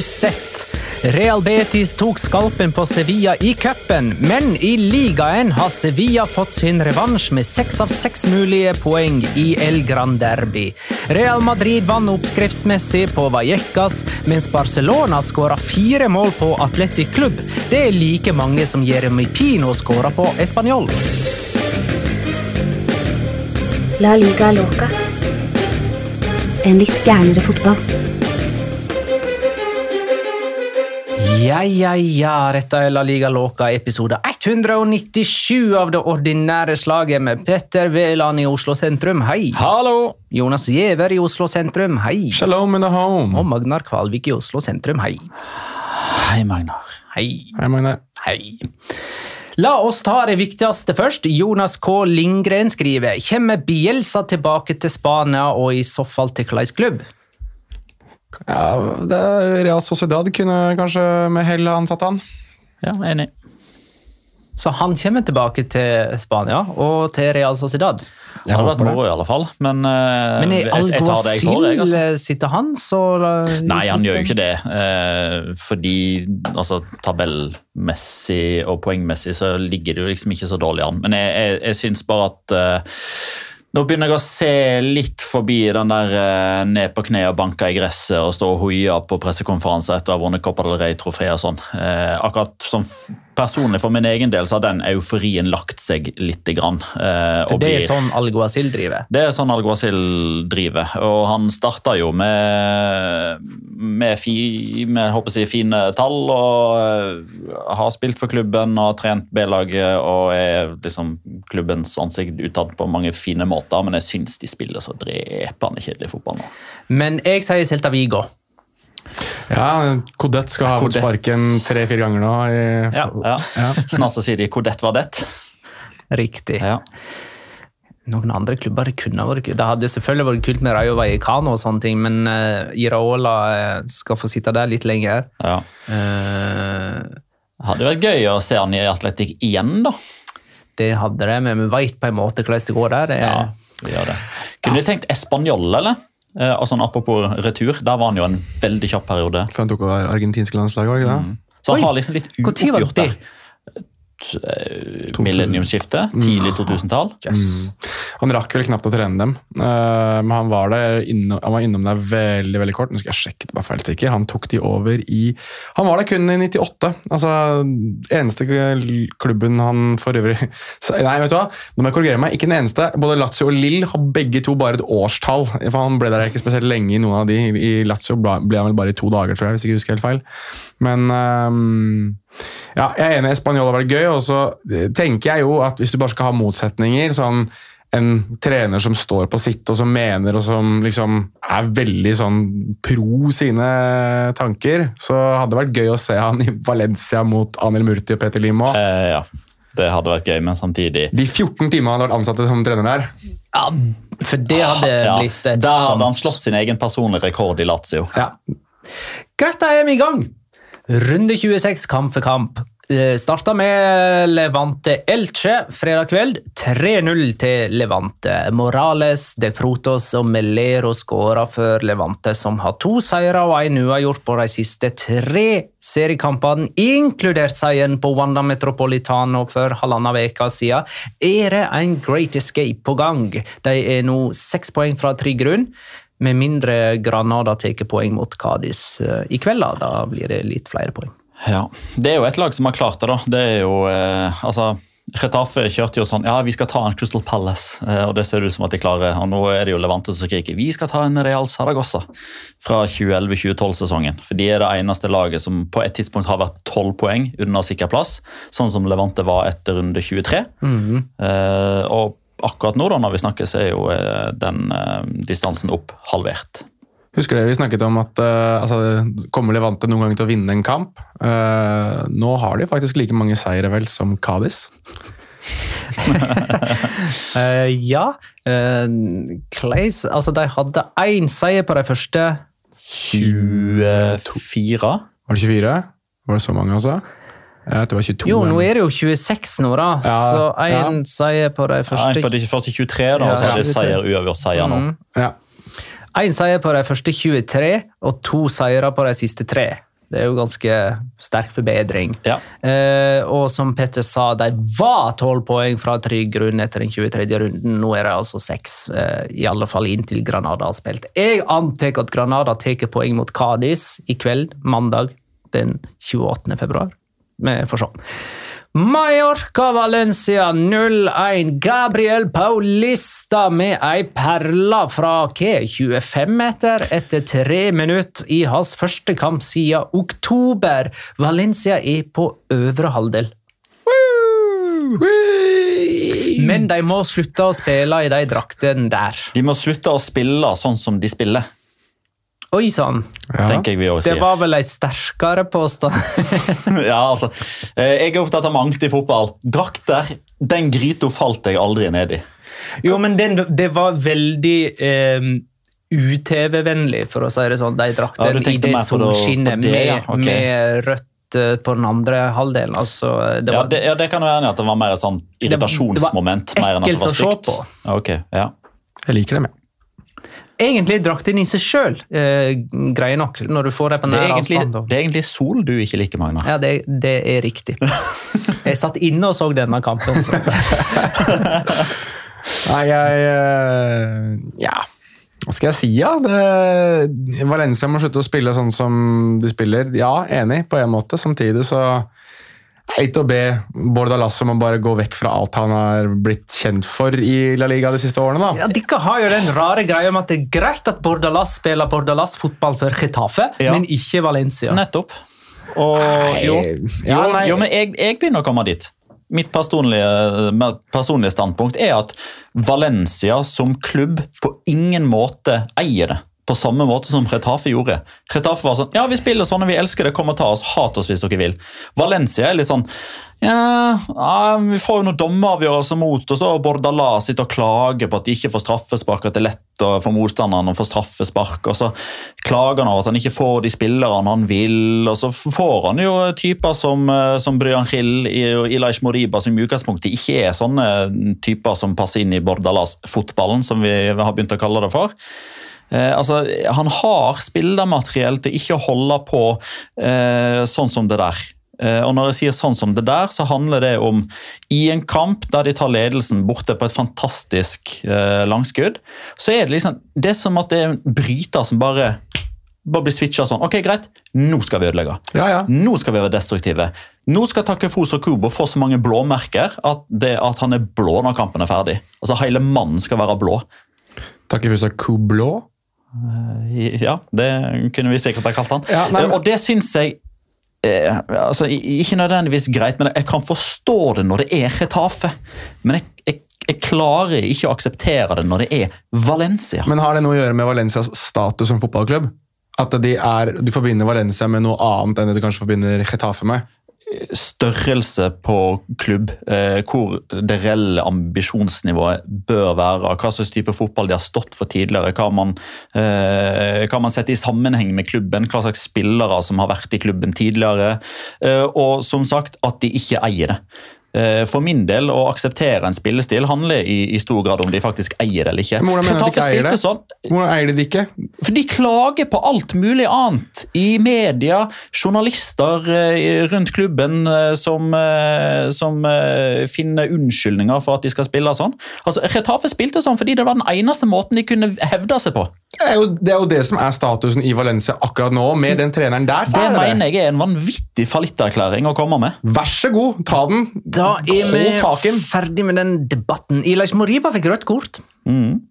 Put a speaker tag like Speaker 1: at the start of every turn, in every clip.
Speaker 1: Sett? Real Betis tok skalpen på Sevilla i cupen, men i ligaen har Sevilla fått sin revansj med seks av seks mulige poeng i El Gran Derby. Real Madrid vant oppskriftsmessig på Vallecas, mens Barcelona skåra fire mål på Atletic Klubb. Det er like mange som Jeremy Pino skåra på Español.
Speaker 2: La liga loca. En litt gærnere fotball.
Speaker 1: Ja, ja, ja, dette er La Liga Låka, episode 197 av det ordinære slaget med Petter Veland i Oslo sentrum, hei.
Speaker 3: Hallo!
Speaker 1: Jonas Giæver i Oslo sentrum, hei.
Speaker 4: Shalom in the home.
Speaker 1: Og Magnar Kvalvik i Oslo sentrum, hei.
Speaker 3: Hei, Magnar.
Speaker 1: Hei.
Speaker 4: Hei, Magnar.
Speaker 1: Hei. La oss ta det viktigste først. Jonas K. Lindgren skriver Kommer Bielsa tilbake til Spania, og i så fall til hvilken klubb?
Speaker 4: Ja, det Real Sociedad kunne kanskje med hell ha ansatt han.
Speaker 3: Ja, enig.
Speaker 1: Så han kommer tilbake til Spania og til Real Sociedad.
Speaker 3: Det hadde vært moro, i alle fall. Men, eh,
Speaker 1: Men i
Speaker 3: jeg. Altså.
Speaker 1: Sitter han, så
Speaker 3: Nei, han gjør jo ikke det. Eh, fordi altså, tabellmessig og poengmessig så ligger det jo liksom ikke så dårlig an. Men jeg, jeg, jeg syns bare at eh, nå begynner jeg å se litt forbi den der eh, ned på kne og banke i gresset og stå og hoie på pressekonferanser etter å ha vunnet Copa del Rey-trofé og sånn. Eh, akkurat som personlig for min egen del så har den euforien lagt seg litt. grann. eh,
Speaker 1: For det er
Speaker 3: blir-
Speaker 1: sånn Alguacil driver.
Speaker 3: det er sånn Alguacil driver, og han starta jo med, med, fi, med jeg, fine tall. og eh, Har spilt for klubben og har trent B-laget og er liksom klubbens ansikt utad på mange fine måter. Men jeg syns de spiller så drepende kjedelig fotball nå.
Speaker 1: Men jeg sier Celta Vigo.
Speaker 4: Ja, Kodett skal ha fått
Speaker 3: Kodett.
Speaker 4: sparken tre-fire ganger nå. I,
Speaker 3: Ja, ja. Snart så sier de 'Kodett var det'.
Speaker 1: Riktig.
Speaker 3: Ja.
Speaker 1: Noen andre klubber kunne vært kult. Det hadde selvfølgelig vært kult med Rayo Vallecano, og sånne ting, men uh, Iraola eh, skal få sitte der litt lenger.
Speaker 3: Ja.
Speaker 1: Uh,
Speaker 3: Det hadde vært gøy å se han i Atletic igjen, da.
Speaker 1: det hadde det, men vi veit på en måte hvordan det går der. Det,
Speaker 3: Ja, vi gjør det. Kunne du tenkt Español, eller? Eh, sånn apropos retur, der var han jo en veldig kjapp periode.
Speaker 4: For han tok over argentinske landslaget, òg, det ikke?
Speaker 3: Så han har liksom litt uoppgjort
Speaker 1: det?
Speaker 3: der. Eh, millenniumsskiftet, tidlig 2000-tall.
Speaker 1: Yes.
Speaker 4: Han rakk vel knapt å trene dem, uh, men han var, der innom, han var innom der veldig veldig kort. Nå skal jeg sjekke det bare helt sikker. Han tok de over i Han var der kun i 98. altså Eneste klubben han for øvrig Nei, vet du hva? Nå må jeg korrigere meg. Ikke den eneste. Både Lazio og Lill har begge to bare et årstall. For Han ble der ikke spesielt lenge i noen av de. I Lazio ble han vel bare i to dager, tror jeg, hvis jeg ikke husker helt feil. Men um, ja, jeg er enig. Spanjol har vært gøy. Og så tenker jeg jo at hvis du bare skal ha motsetninger sånn en trener som står på sitt og som mener og som liksom er veldig sånn pro sine tanker, så hadde det vært gøy å se han i Valencia mot Anil Murti og Peter Limo.
Speaker 3: Eh, ja, det hadde vært gøy, men samtidig
Speaker 4: De 14 timene han hadde vært ansatt som trener der.
Speaker 1: Ja, for det hadde
Speaker 3: ja,
Speaker 1: blitt et
Speaker 3: Da hadde han slått sin egen personlige rekord i Lazio.
Speaker 4: Ja.
Speaker 1: Greit, da er vi i gang. Runde 26, kamp for kamp. Eh, Starta med Levante Elche fredag kveld. 3-0 til Levante. Morales, De Frutos og Melero skåra for Levante, som har to seire og én uavgjort på de siste tre seriekampene, inkludert seieren på Wanda Metropolitano for halvannen uke siden. Er det en great escape på gang? De er nå seks poeng fra trygg grunn. Med mindre Granada tar poeng mot Cádiz eh, i kveld, da. blir det litt flere poeng.
Speaker 3: Ja, Det er jo et lag som har klart det. da. Det er jo, eh, altså, Retafe kjørte jo sånn ja, vi skal ta en Crystal Palace, eh, og det ser ut som at de klarer. og Nå er det jo Levante som skriker vi skal ta en Real Saragossa fra 2011-2012-sesongen. For De er det eneste laget som på et tidspunkt har vært tolv poeng unna sikker plass, sånn som Levante var etter runde 23. eh, og akkurat nå, da, når vi snakker, så er jo eh, den uh, distansen opp halvert.
Speaker 4: Husker dere vi snakket om at uh, altså, kommer Levante noen gang til å vinne en kamp? Uh, nå har de faktisk like mange seire vel som Cádiz.
Speaker 1: uh, ja. Uh, Clays Altså, de hadde én seier på de første
Speaker 3: 24
Speaker 4: Var det 24? Var det så mange, altså? Jeg tror det var 22.
Speaker 1: Jo, nå er det jo 26 nå, da.
Speaker 4: Ja,
Speaker 1: så én
Speaker 4: ja.
Speaker 1: seier på de
Speaker 3: Ja,
Speaker 1: En
Speaker 3: på de første 23, da,
Speaker 1: Ja,
Speaker 3: og så er det
Speaker 1: 23.
Speaker 3: seier, uavgjort seier nå.
Speaker 1: Mm.
Speaker 4: Ja.
Speaker 1: Én seier på de første 23, og to seire på de siste tre. Det er jo ganske sterk forbedring.
Speaker 3: Ja.
Speaker 1: Eh, og som Petter sa, de var tolv poeng fra trygg grunn etter den 23. runden. Nå er det altså seks, eh, i alle fall inntil Granada har spilt. Jeg antar at Granada tar poeng mot Cádiz i kveld, mandag den 28. februar. Vi får se. Mallorca-Valencia 0-1. Gabriel Paulista med ei perle fra hva, 25 meter etter tre minutter i hans første kamp siden oktober. Valencia er på øvre halvdel. Men de må slutte å spille i de draktene der.
Speaker 3: De må slutte å spille sånn som de spiller,
Speaker 1: Oi sann,
Speaker 4: Ja.
Speaker 3: tenker jeg vi også
Speaker 1: det var vel ei sterkere påstand.
Speaker 3: ja, altså, eh, jeg er opptatt av mangt i fotball. Drakter, den gryta falt jeg aldri ned i.
Speaker 1: Jo, men den, det var veldig eh, UTV-vennlig, for å si det sånn. De
Speaker 3: Ja,
Speaker 1: draktene
Speaker 3: du
Speaker 1: i det
Speaker 3: mer
Speaker 1: solskinnet med,
Speaker 3: ja, okay.
Speaker 1: med rødt eh, på den andre halvdelen. Altså, det
Speaker 3: Ja, det, ja, det kan være at det var mer et sånn irritasjonsmoment.
Speaker 1: det var
Speaker 3: mer enn at det var
Speaker 1: ekkelt å se på.
Speaker 3: Okay, ja.
Speaker 4: Jeg liker det med.
Speaker 1: Egentlig drakten i seg sjøl, eh, greie nok, når du får det på
Speaker 3: Det, er
Speaker 1: nær
Speaker 3: egentlig,
Speaker 1: avstand.
Speaker 3: det er egentlig sol du ikke liker, Magna.
Speaker 1: Ja, det, det er riktig. Jeg satt inne og så denne kampen.
Speaker 4: Nei, jeg eh, Ja, hva skal jeg si, ja? Det, Valencia må slutte å spille sånn som de spiller. Ja, enig på en måte. Samtidig så Eit å be Bordalas om å bare gå vekk fra alt han har blitt kjent for i La Liga de siste årene. da.
Speaker 1: Ja, Dere har jo den rare greia om at det er greit at Bordalas spiller Bordalas-fotball for Getafe,
Speaker 3: Ja.
Speaker 1: men ikke Valencia.
Speaker 3: Nettopp. Og jo,
Speaker 4: Ja,
Speaker 3: jo,
Speaker 4: nei.
Speaker 3: jo men jeg, jeg begynner å komme dit. Mitt personlige, personlige standpunkt er at Valencia som klubb på ingen måte eier det. På samme måte som Retafe gjorde. Retafe var sånn Ja, vi spiller sånn, og vi elsker det. Kom og ta oss. Hat oss hvis dere vil. Valencia er litt sånn ja, Vi får jo noen dommeravgjørelser mot oss, og Bordala sitter og klager på at de ikke får straffespark, at det er lett for motstanderen å få straffespark. og Så klager han over at han ikke får de spillerne han vil, og så får han jo typer som, eh, som Bryan Hill og Ilaish Moriba, som i utgangspunktet ikke er sånne typer som passer inn i Bordalas-fotballen, som vi har begynt å kalle det for. Eh, altså, han har spillermateriell til ikke å holde på eh, sånn som det der. Eh, og når jeg sier sånn som det der, så handler det om i en kamp der de tar ledelsen borte på et fantastisk eh, langskudd, så er det liksom Det er som at det er en bryter som bare bare blir switcha sånn. Ok, greit, nå skal vi ødelegge.
Speaker 4: Ja, ja.
Speaker 3: Nå skal vi være destruktive. Nå skal Takefos og Kubo få så mange blåmerker at, det, at han er blå når kampen er ferdig. Altså Hele mannen skal være blå.
Speaker 4: Takefusa Kublå.
Speaker 3: Ja, det kunne vi sikkert ha kalt han.
Speaker 4: Ja, nei, men-
Speaker 3: Og det syns jeg eh, altså, Ikke nødvendigvis greit, men jeg kan forstå det når det er Retafe. Men jeg, jeg, jeg klarer ikke å akseptere det når det er Valencia.
Speaker 4: Men har det noe å gjøre med Valencias status som fotballklubb? At de er, du forbinder Valencia med noe annet enn det du kanskje forbinder Getafe med?
Speaker 3: Størrelse på klubb, eh, hvor det reelle ambisjonsnivået bør være, hva slags type fotball de har stått for tidligere, hva man, eh, hva man setter i sammenheng med klubben, hva slags spillere som har vært i klubben tidligere, eh, og som sagt at de ikke eier det. Eh, For min del, å akseptere en spillestil handler i, i stor grad om de faktisk eier det eller ikke.
Speaker 4: Men hvordan mener de ikke eier det?
Speaker 3: sånn,
Speaker 4: Hvordan eier de det ikke?
Speaker 3: for de klager på alt mulig annet. I media, journalister eh, rundt klubben eh, som, som finner unnskyldninger for at de skal spille sånn. Altså, Retafe spilte sånn fordi det var den eneste måten de kunne hevde seg på.
Speaker 4: Det er, jo, det er jo det som er statusen i Valencia akkurat nå. Med den treneren der, er det.
Speaker 3: mener jeg er en vanvittig fallitterklæring å komme med.
Speaker 4: Vær så god, ta den.
Speaker 1: Da er vi
Speaker 4: taken.
Speaker 1: ferdig med den debatten. Ilais Moriba fikk rødt kort.
Speaker 3: Mm.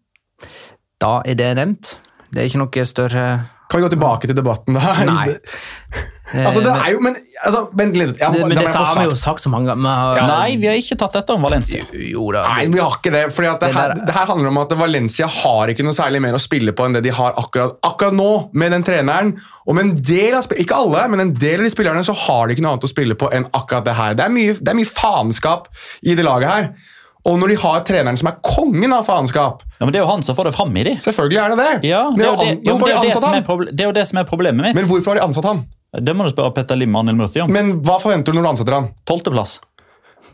Speaker 1: Da er det nevnt. Det er ikke noe større
Speaker 4: Kan vi gå tilbake til debatten, da?
Speaker 1: Nei.
Speaker 4: Altså, det er jo, men, altså, vent litt. Ja,
Speaker 1: det, men dette har vi jo
Speaker 4: sagt-
Speaker 1: så mange ganger.
Speaker 3: Nei, vi har ikke tatt dette om Valencia.
Speaker 1: Jo da.
Speaker 4: Nei, vi har ikke det. fordi at det,
Speaker 1: Det
Speaker 4: her, det her handler om at Valencia har ikke noe særlig mer å spille på enn det de har akkurat, akkurat nå med den treneren. Og med en del av, Ikke alle, men en del av de spillerne så har de ikke noe annet å spille på enn akkurat det her. Det er mye, det er mye faenskap i det laget her. Og når de har treneren som er kongen av faenskap
Speaker 3: Ja, men Det er jo han som får det fram i de.
Speaker 4: Selvfølgelig er det det.
Speaker 3: Ja, er jo er er det er jo det som er problemet mitt.
Speaker 4: Men hvorfor har de ansatt han?
Speaker 3: Det må du spørre Petter Lim og Anil Murti om.
Speaker 4: Men hva forventer du når du ansetter han?
Speaker 3: Tolvteplass.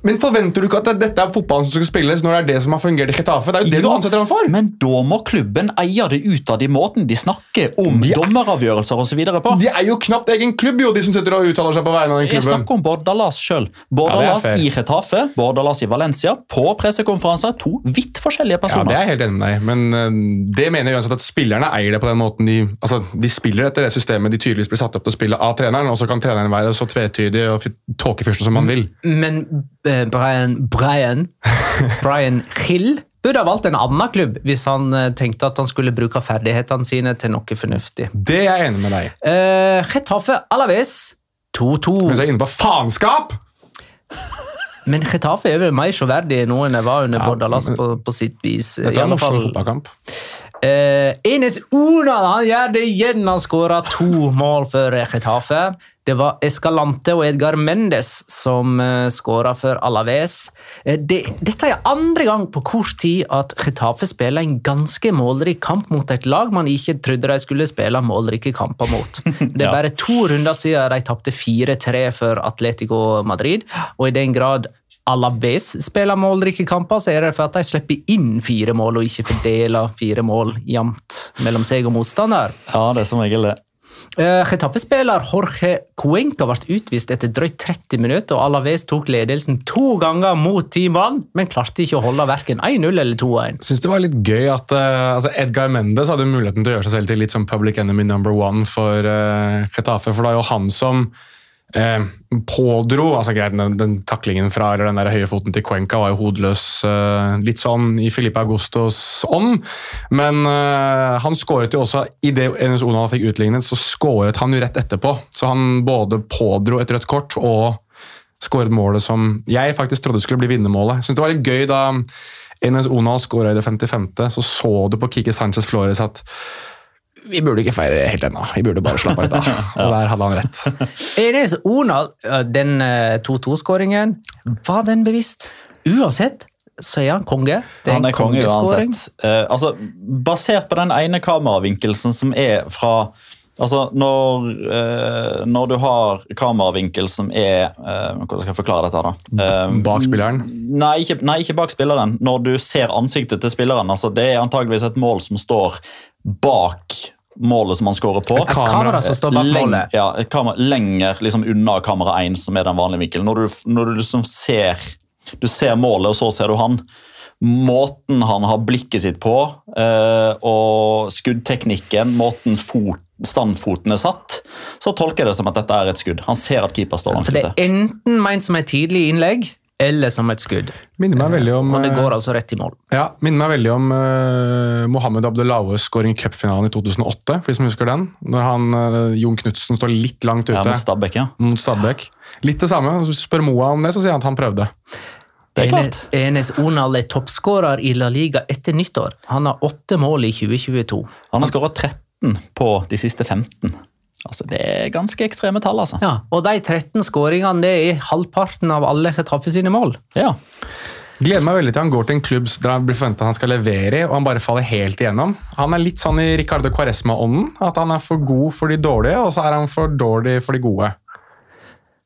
Speaker 4: Men forventer du ikke at dette er fotballen som skal spilles når det er det som har fungert i Getafe? Det er jo det du ansetter ham for!
Speaker 3: Men da må klubben eie det ut av de måten de snakker om
Speaker 4: De er-
Speaker 3: dommeravgjørelser osv. på.
Speaker 4: De er jo knapt egen klubb, jo, de som sitter og uttaler seg på vegne av den klubben.
Speaker 3: Jeg snakker om Bordalas sjøl. Bordalas
Speaker 4: ja,
Speaker 3: i Getafe, Bordalas i Valencia. På pressekonferanser. To vidt forskjellige personer.
Speaker 4: Ja, det er jeg helt enig med deg men øh, det mener jeg uansett at spillerne eier det på den måten de altså, de spiller etter det systemet de tydeligvis blir satt opp til å spille av treneren, og så kan treneren være så tvetydig og tåkefyrste som han vil.
Speaker 1: Men eh, Brian Brian, Brian Hill burde ha valgt en annen klubb hvis han eh, tenkte at han skulle bruke ferdighetene sine til noe fornuftig.
Speaker 4: Det er jeg enig med deg.
Speaker 1: Uh, Getafe Alaves 2-2.
Speaker 4: Men så er jeg inne på faenskap!
Speaker 1: Men Getafe er vel mer sjåverdig nå enn jeg var under
Speaker 4: Ja,
Speaker 1: Bordalas på, på sitt vis.
Speaker 4: Dette er en morsom fotballkamp.
Speaker 1: Uh, Enes Unal han gjør det igjen! Han skåra to mål for Getafe. Det var Escalante og Edgar Mendes som uh, skåra for Alaves. Eh, det, dette er andre gang på kort tid at Getafe spiller en ganske målrik kamp mot et lag man ikke trodde de skulle spille målrike kamper mot. Det er bare to runder siden de tapte 4-3 for Atletico Madrid, og i den grad Alaves spiller målrike kamper, så er det for at de slipper inn fire mål, og ikke fordeler fire mål jevnt mellom seg og motstander.
Speaker 3: Ja, det er som regel det.
Speaker 1: Uh, Getafe-spiller Jorge Cuenca ble utvist etter drøyt 30 minutter, og Alaves tok ledelsen to ganger mot ti mann, men klarte ikke å holde verken 1-0 eller 2-1.
Speaker 4: Syns det var litt gøy at uh, altså Edgar Mendes hadde muligheten til å gjøre seg selv til litt som public enemy number one for uh, Getafe, for det er jo han som eh, pådro altså greit, Den, den taklingen fra eller den der høye foten til Cuenca var jo hodeløs, eh, litt sånn i Filipe Augustos ånd. Men eh, han skåret jo også idet Enes Onal fikk utlignet, så skåret han jo rett etterpå. Så han både pådro et rødt kort og skåret målet som jeg faktisk trodde skulle bli vinnermålet. Jeg synes det var litt gøy da Enes Onal skåra i det 55., så så du på Kike Sanchez Flores at vi burde ikke feire helt ennå, vi burde bare slappe av litt av. Og der hadde han rett.
Speaker 1: Enes Onal, den uh, 2-2-skåringen, var den bevisst? Uansett så er han konge. Det
Speaker 3: Han er konge uansett. Eh, altså, basert på den ene kameravinkelsen som er fra Altså, når, eh, når du har kameravinkel som er eh, Hvordan skal jeg forklare dette? da? Eh,
Speaker 4: Bak spilleren.
Speaker 3: Nei ikke, nei, ikke bak spilleren. Når du ser ansiktet til spilleren. altså Det er antageligvis et mål som står bak målet som han skårer på.
Speaker 1: Et kamera som står bak
Speaker 3: Leng-
Speaker 1: målet.
Speaker 3: Ja, et kamera, lenger liksom, unna kamera 1, som er den vanlige vinkelen. Når du, når du liksom ser du ser målet, og så ser du han. Måten han har blikket sitt på, eh, og skuddteknikken, måten fot, standfoten er satt, så tolker jeg det som at dette er et skudd. Han ser at keeper står langt
Speaker 1: For det er enten ment som et tidlig innlegg eller som et skudd.
Speaker 4: Minner meg veldig om
Speaker 1: Og det
Speaker 4: eh,
Speaker 1: går altså rett i mål.
Speaker 4: Ja, minner meg veldig om uh, Mohammed Abdullahs skåring i cupfinalen i 2008. for de som husker den. Når han, uh, Jon Knutsen står litt langt ute
Speaker 3: Ja, Mot Stabæk, ja.
Speaker 4: mot Stabæk. Litt det samme. Hvis du spør Moa om det, så sier han at han prøvde.
Speaker 3: Det er klart.
Speaker 1: Enes Onal er toppskårer i La Liga etter nyttår. Han har åtte mål i 2022.
Speaker 3: Han har skåra 13 på de siste 15. Altså, Det er ganske ekstreme tall, altså.
Speaker 1: Ja, og de 13 skåringene det er halvparten av alle Chetaffe sine mål.
Speaker 3: Ja.
Speaker 4: Gleder meg veldig til han går til en klubb der han blir forventet han skal levere i, og han bare faller helt igjennom. Han er litt sånn i Ricardo Quaresma-ånden. At han er for god for de dårlige, og så er han for dårlig for de gode.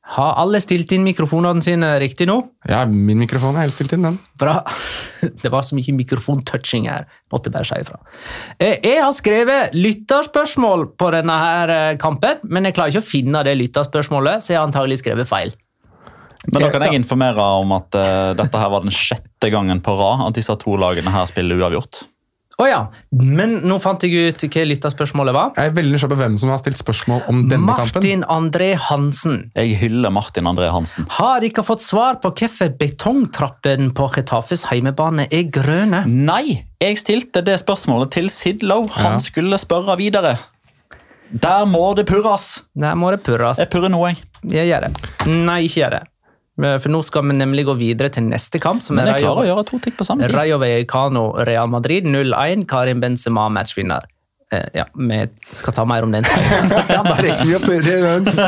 Speaker 1: Har alle stilt inn mikrofonene sine riktig nå?
Speaker 4: Ja, min mikrofon er helt stilt inn, den.
Speaker 1: Bra. Det var så mye mikrofontouching her. Måtte bare si ifra. Eh, Jeg har skrevet lytterspørsmål på denne her eh, kampen, men jeg klarer ikke å finne det lytterspørsmålet, så jeg har antagelig skrevet feil.
Speaker 3: Men da kan jeg informere om at eh, dette her var den sjette gangen på rad at disse to lagene her spiller uavgjort.
Speaker 1: Å ja, men nå fant jeg ut hva lytterspørsmålet var.
Speaker 4: Jeg er veldig nysgjerrig på hvem som har stilt spørsmål om denne kampen.
Speaker 1: Martin André Hansen.
Speaker 3: Jeg hyller Martin André Hansen.
Speaker 1: Har ikke fått svar på hvorfor betongtrappen på Chetafes heimebane er grønne.
Speaker 3: Nei, jeg stilte det spørsmålet til Sid Lowe. Han
Speaker 4: Ja.
Speaker 3: skulle spørre videre. Der må det purres!
Speaker 1: Der må det purres.
Speaker 3: Jeg purrer nå, jeg.
Speaker 1: Jeg gjør det. Nei, ikke gjør det. For nå skal vi nemlig gå videre til neste kamp, som
Speaker 3: Men
Speaker 1: er
Speaker 3: klarer å
Speaker 1: Rayo,
Speaker 3: gjøre to ting på samme tid.
Speaker 1: Rayo Vallecano Real Madrid 0-1. Karim Benzema matchvinner. Eh, ja, vi skal ta mer om den.
Speaker 4: Ja, da rekker vi å purre.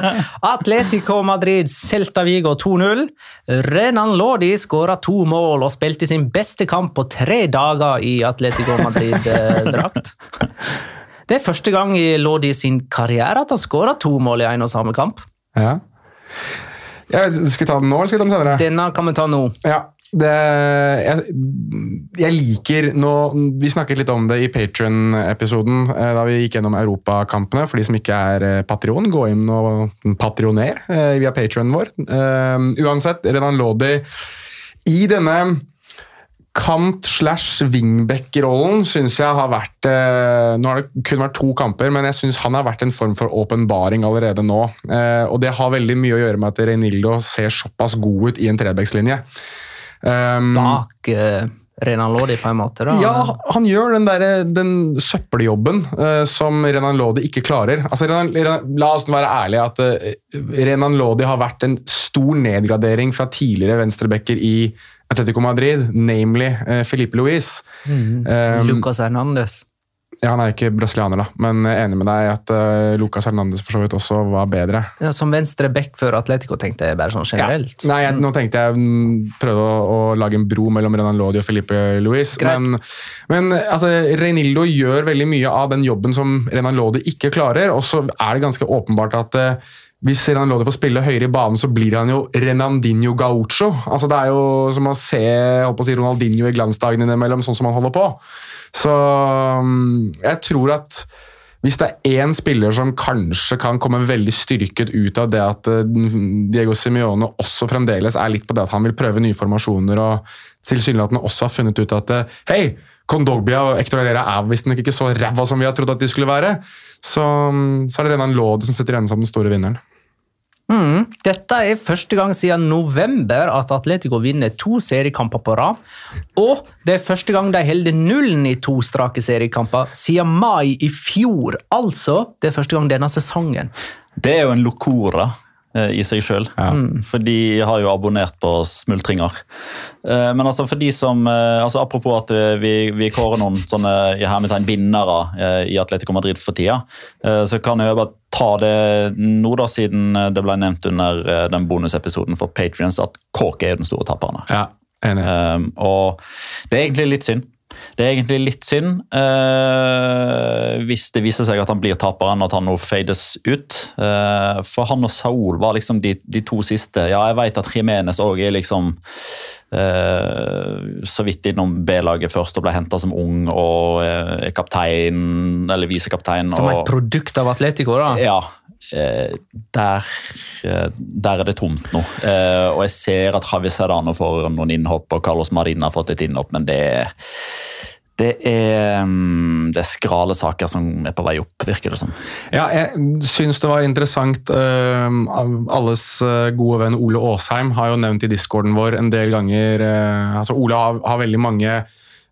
Speaker 1: Atletico Madrid Celta Vigo 2-0. Renan Lodi skåra to mål og spilte sin beste kamp på tre dager i Atletico Madrid-drakt. Det er første gang i Lodi sin karriere at han skåra to mål i en og samme kamp.
Speaker 4: Ja. Ja, skal vi ta den nå, eller skal vi ta den senere?
Speaker 1: Denne kan vi ta nå.
Speaker 4: Ja, det, jeg, jeg liker nå, Vi snakket litt om det i Patron-episoden da vi gikk gjennom europakampene. For de som ikke er patrion, Patreon, gå inn og patroner eh, via Patron vår. Eh, uansett, Renan Lodi i denne kant slash wingback-rollen syns jeg har vært eh, Nå har det kun vært to kamper, men jeg syns han har vært en form for åpenbaring allerede nå. Eh, og det har veldig mye å gjøre med at Reinildo ser såpass god ut i en trebackslinje. Um,
Speaker 1: Bak uh, Renan Lodi, på en måte. da.
Speaker 4: ja, han gjør den, der, den søppeljobben eh, som Renan Lodi ikke klarer. Altså, Renan, Renan, la oss være ærlige at eh, Renan Lodi har vært en stor nedgradering fra tidligere venstrebacker i Atletico Madrid, namely eh, Felipe Luis. Um,
Speaker 1: Lucas Hernandez.
Speaker 4: ja, Han er ikke brasilianer, da, men jeg er enig med deg at uh, Lucas Hernandez for så vidt også var bedre.
Speaker 1: Ja, som venstre back før Atletico, tenkte jeg bare sånn generelt.
Speaker 4: Nei, jeg, Nå tenkte jeg prøvde prøve å, å lage en bro mellom Renan Lodi og Felipe Luis.
Speaker 1: Greit.
Speaker 4: Men, men altså, Reinildo gjør veldig mye av den jobben som Renan Lodi ikke klarer. Og så er det ganske åpenbart at eh, hvis Renan Lodi får spille høyere i banen, så blir han jo Renandinho Gaucho. Altså, det er jo som å se å si, Ronaldinho i glansdagene innimellom, sånn som han holder på. Så mm, jeg tror at hvis det er én spiller som kanskje kan komme veldig styrket ut av det at eh, Diego Simione også fremdeles er litt på det at han vil prøve nye formasjoner, og tilsynelatende også har funnet ut at eh, hei, Kondogbia og Ector Herrera er visstnok ikke så ræva som vi har trodd at de skulle være, så, mm, så er det Renan Lode som sitter igjen som den store vinneren.
Speaker 1: Mm. Dette er første gang siden november at Atletico vinner to seriekamper på rad. Og det er første gang de holder nullen i to strake seriekamper siden mai i fjor. Altså, det er første gang denne sesongen.
Speaker 3: Det er jo en locora i seg sjøl. For de har jo abonnert på smultringer. Eh, Men altså for de som eh, altså Apropos at eh, vi, vi kårer noen sånne i hermetegn vinnere eh, i Atletico Madrid for tida, eh, så kan jeg jo bare ta det nå, da, siden det ble nevnt under eh, den bonusepisoden for Patrions, at Cork er den store taperen.
Speaker 4: Ja, enig.
Speaker 3: Og det er egentlig litt synd. Det er egentlig litt synd. eh, hvis det viser seg at han blir taperen, at han nå fades ut. Eh, for han og Saul var liksom de, de to siste. Ja, jeg vet at Jimenez òg er liksom eh, så vidt innom B-laget først og ble henta som ung og eh, er kaptein, eller visekaptein.
Speaker 1: Som
Speaker 3: og,
Speaker 1: et produkt av Atletico, da.
Speaker 3: ja. Eh, Der, eh, der er det tomt nå. Eh, Og jeg ser at Javi Serrano får noen innhopp, og Carlos Marina har fått et innhopp, men det er det er, mm, det er skrale saker som er på vei opp, virker det som.
Speaker 4: Ja, jeg syns det var interessant. øh, alles gode venn Ole Aasheim har jo nevnt i discorden vår en del ganger altså Ole har, har veldig mange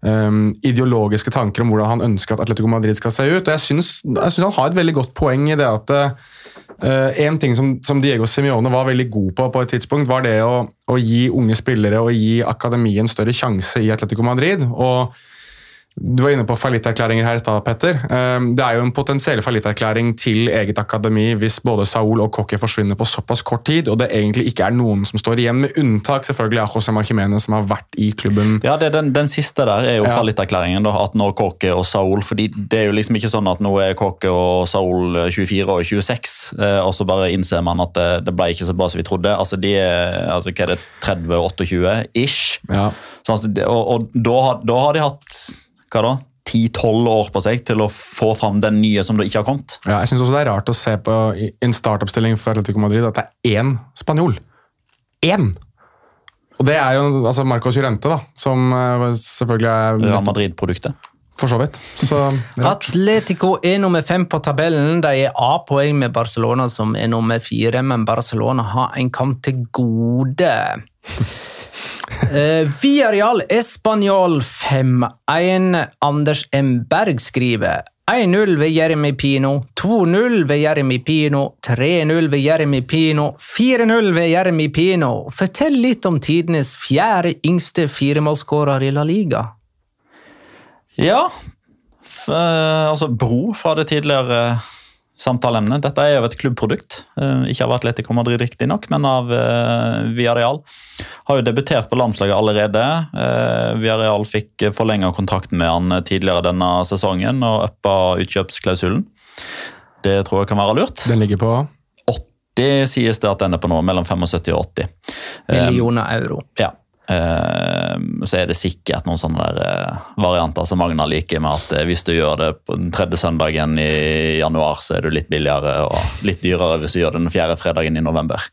Speaker 4: øhm, ideologiske tanker om hvordan han ønsker at Atletico Madrid skal se ut. og Jeg syns, jeg syns han har et veldig godt poeng i det at uh, en ting som, som Diego Simione var veldig god på på et tidspunkt, var det å, å gi unge spillere og gi akademien større sjanse i Atletico Madrid. og du var inne på fallitterklæringer her i stad, Petter. Ehm, Det er jo en potensiell fallitterklæring til eget akademi hvis både Saul og Cocky forsvinner på såpass kort tid, og det egentlig ikke er noen som står igjen, med unntak selvfølgelig av José Marchimene, som har vært i klubben.
Speaker 3: Ja, det, den, den siste der er jo
Speaker 4: Ja.
Speaker 3: fallitterklæringen. da, At når Kåke og Saul fordi Det er jo liksom ikke sånn at nå er Kåke og Saul 24 og 26, eh, og så bare innser man at det, det ble ikke så bra som vi trodde. Altså, De er altså, hva er det, 30 og 28 ish.
Speaker 4: Ja.
Speaker 3: Så, altså, og og da, da har de hatt hva da, 10-12 år på seg til å få fram den nye som da ikke har kommet.
Speaker 4: Ja, jeg synes også det er rart å se på i en startoppstilling for Atletico Madrid at det er én spanjol. Én! Og det er jo altså Marcos Llorente, da, som eh, selvfølgelig er
Speaker 3: Real Madrid-produktet.
Speaker 4: for så vidt. Så.
Speaker 1: Atletico er nummer fem på tabellen. De er A-poeng med Barcelona, som er nummer fire, men Barcelona har en kamp til gode. Eh, Viareal Español 5-1. Anders M. Berg skriver 1-0 ved Jeremy Pino, 2-0 ved Jeremy Pino, 3-0 ved Jeremy Pino, 4-0 ved Jeremy Pino. Fortell litt om tidenes fjerde yngste firemålsskårer i La Liga.
Speaker 3: Ja, f eh, altså Bro fra det tidligere samtaleemnet. Dette er jo et klubbprodukt. Eh, ikke av Atletico Madrid, riktignok, men av eh, Villarreal. Har jo debutert på landslaget allerede. Eh, Villarreal fikk forlenga kontrakten med han tidligere denne sesongen og uppa utkjøpsklausulen. Det tror jeg kan være lurt.
Speaker 4: Den ligger på
Speaker 3: 80 sies det at den er på nå, mellom 75 og 80. Eh,
Speaker 1: Millioner euro.
Speaker 3: ja. Ehm, så er det sikkert noen sånne der eh, varianter som Magna liker, med at eh, hvis du gjør det på den tredje søndagen i januar, så er du litt billigere og litt dyrere hvis du gjør det den fjerde fredagen i november.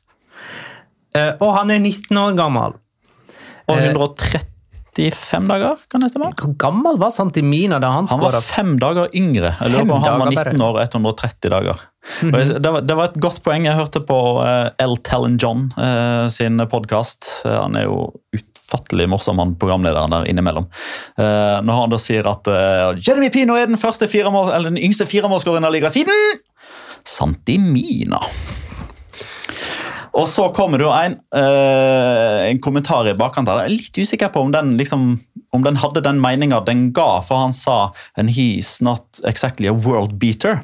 Speaker 1: Eh, og han er 19 år gammel.
Speaker 3: Og
Speaker 1: 130
Speaker 3: 35 dager, kan det stemme?
Speaker 1: Hvor gammel var Santimina da han skåra?
Speaker 3: Han var fem dager yngre. Jeg lurer på om han var 19 år og 130 dager. Mm -hmm. det, var, det, var, et godt poeng jeg hørte på uh, L. Tellen John uh, sin podkast. Uh, eh, han er jo utfattelig morsom, han programlederen der innimellom. når han da sier at Jeremy Pino er den, fire mål, den yngste firemålsskåreren av ligasiden! Santimina. Og så kommer det en, uh, en kommentar i bakkant. Jeg er litt usikker på om den, liksom, om den hadde den meninga den ga, for han sa And he's not exactly a world beater.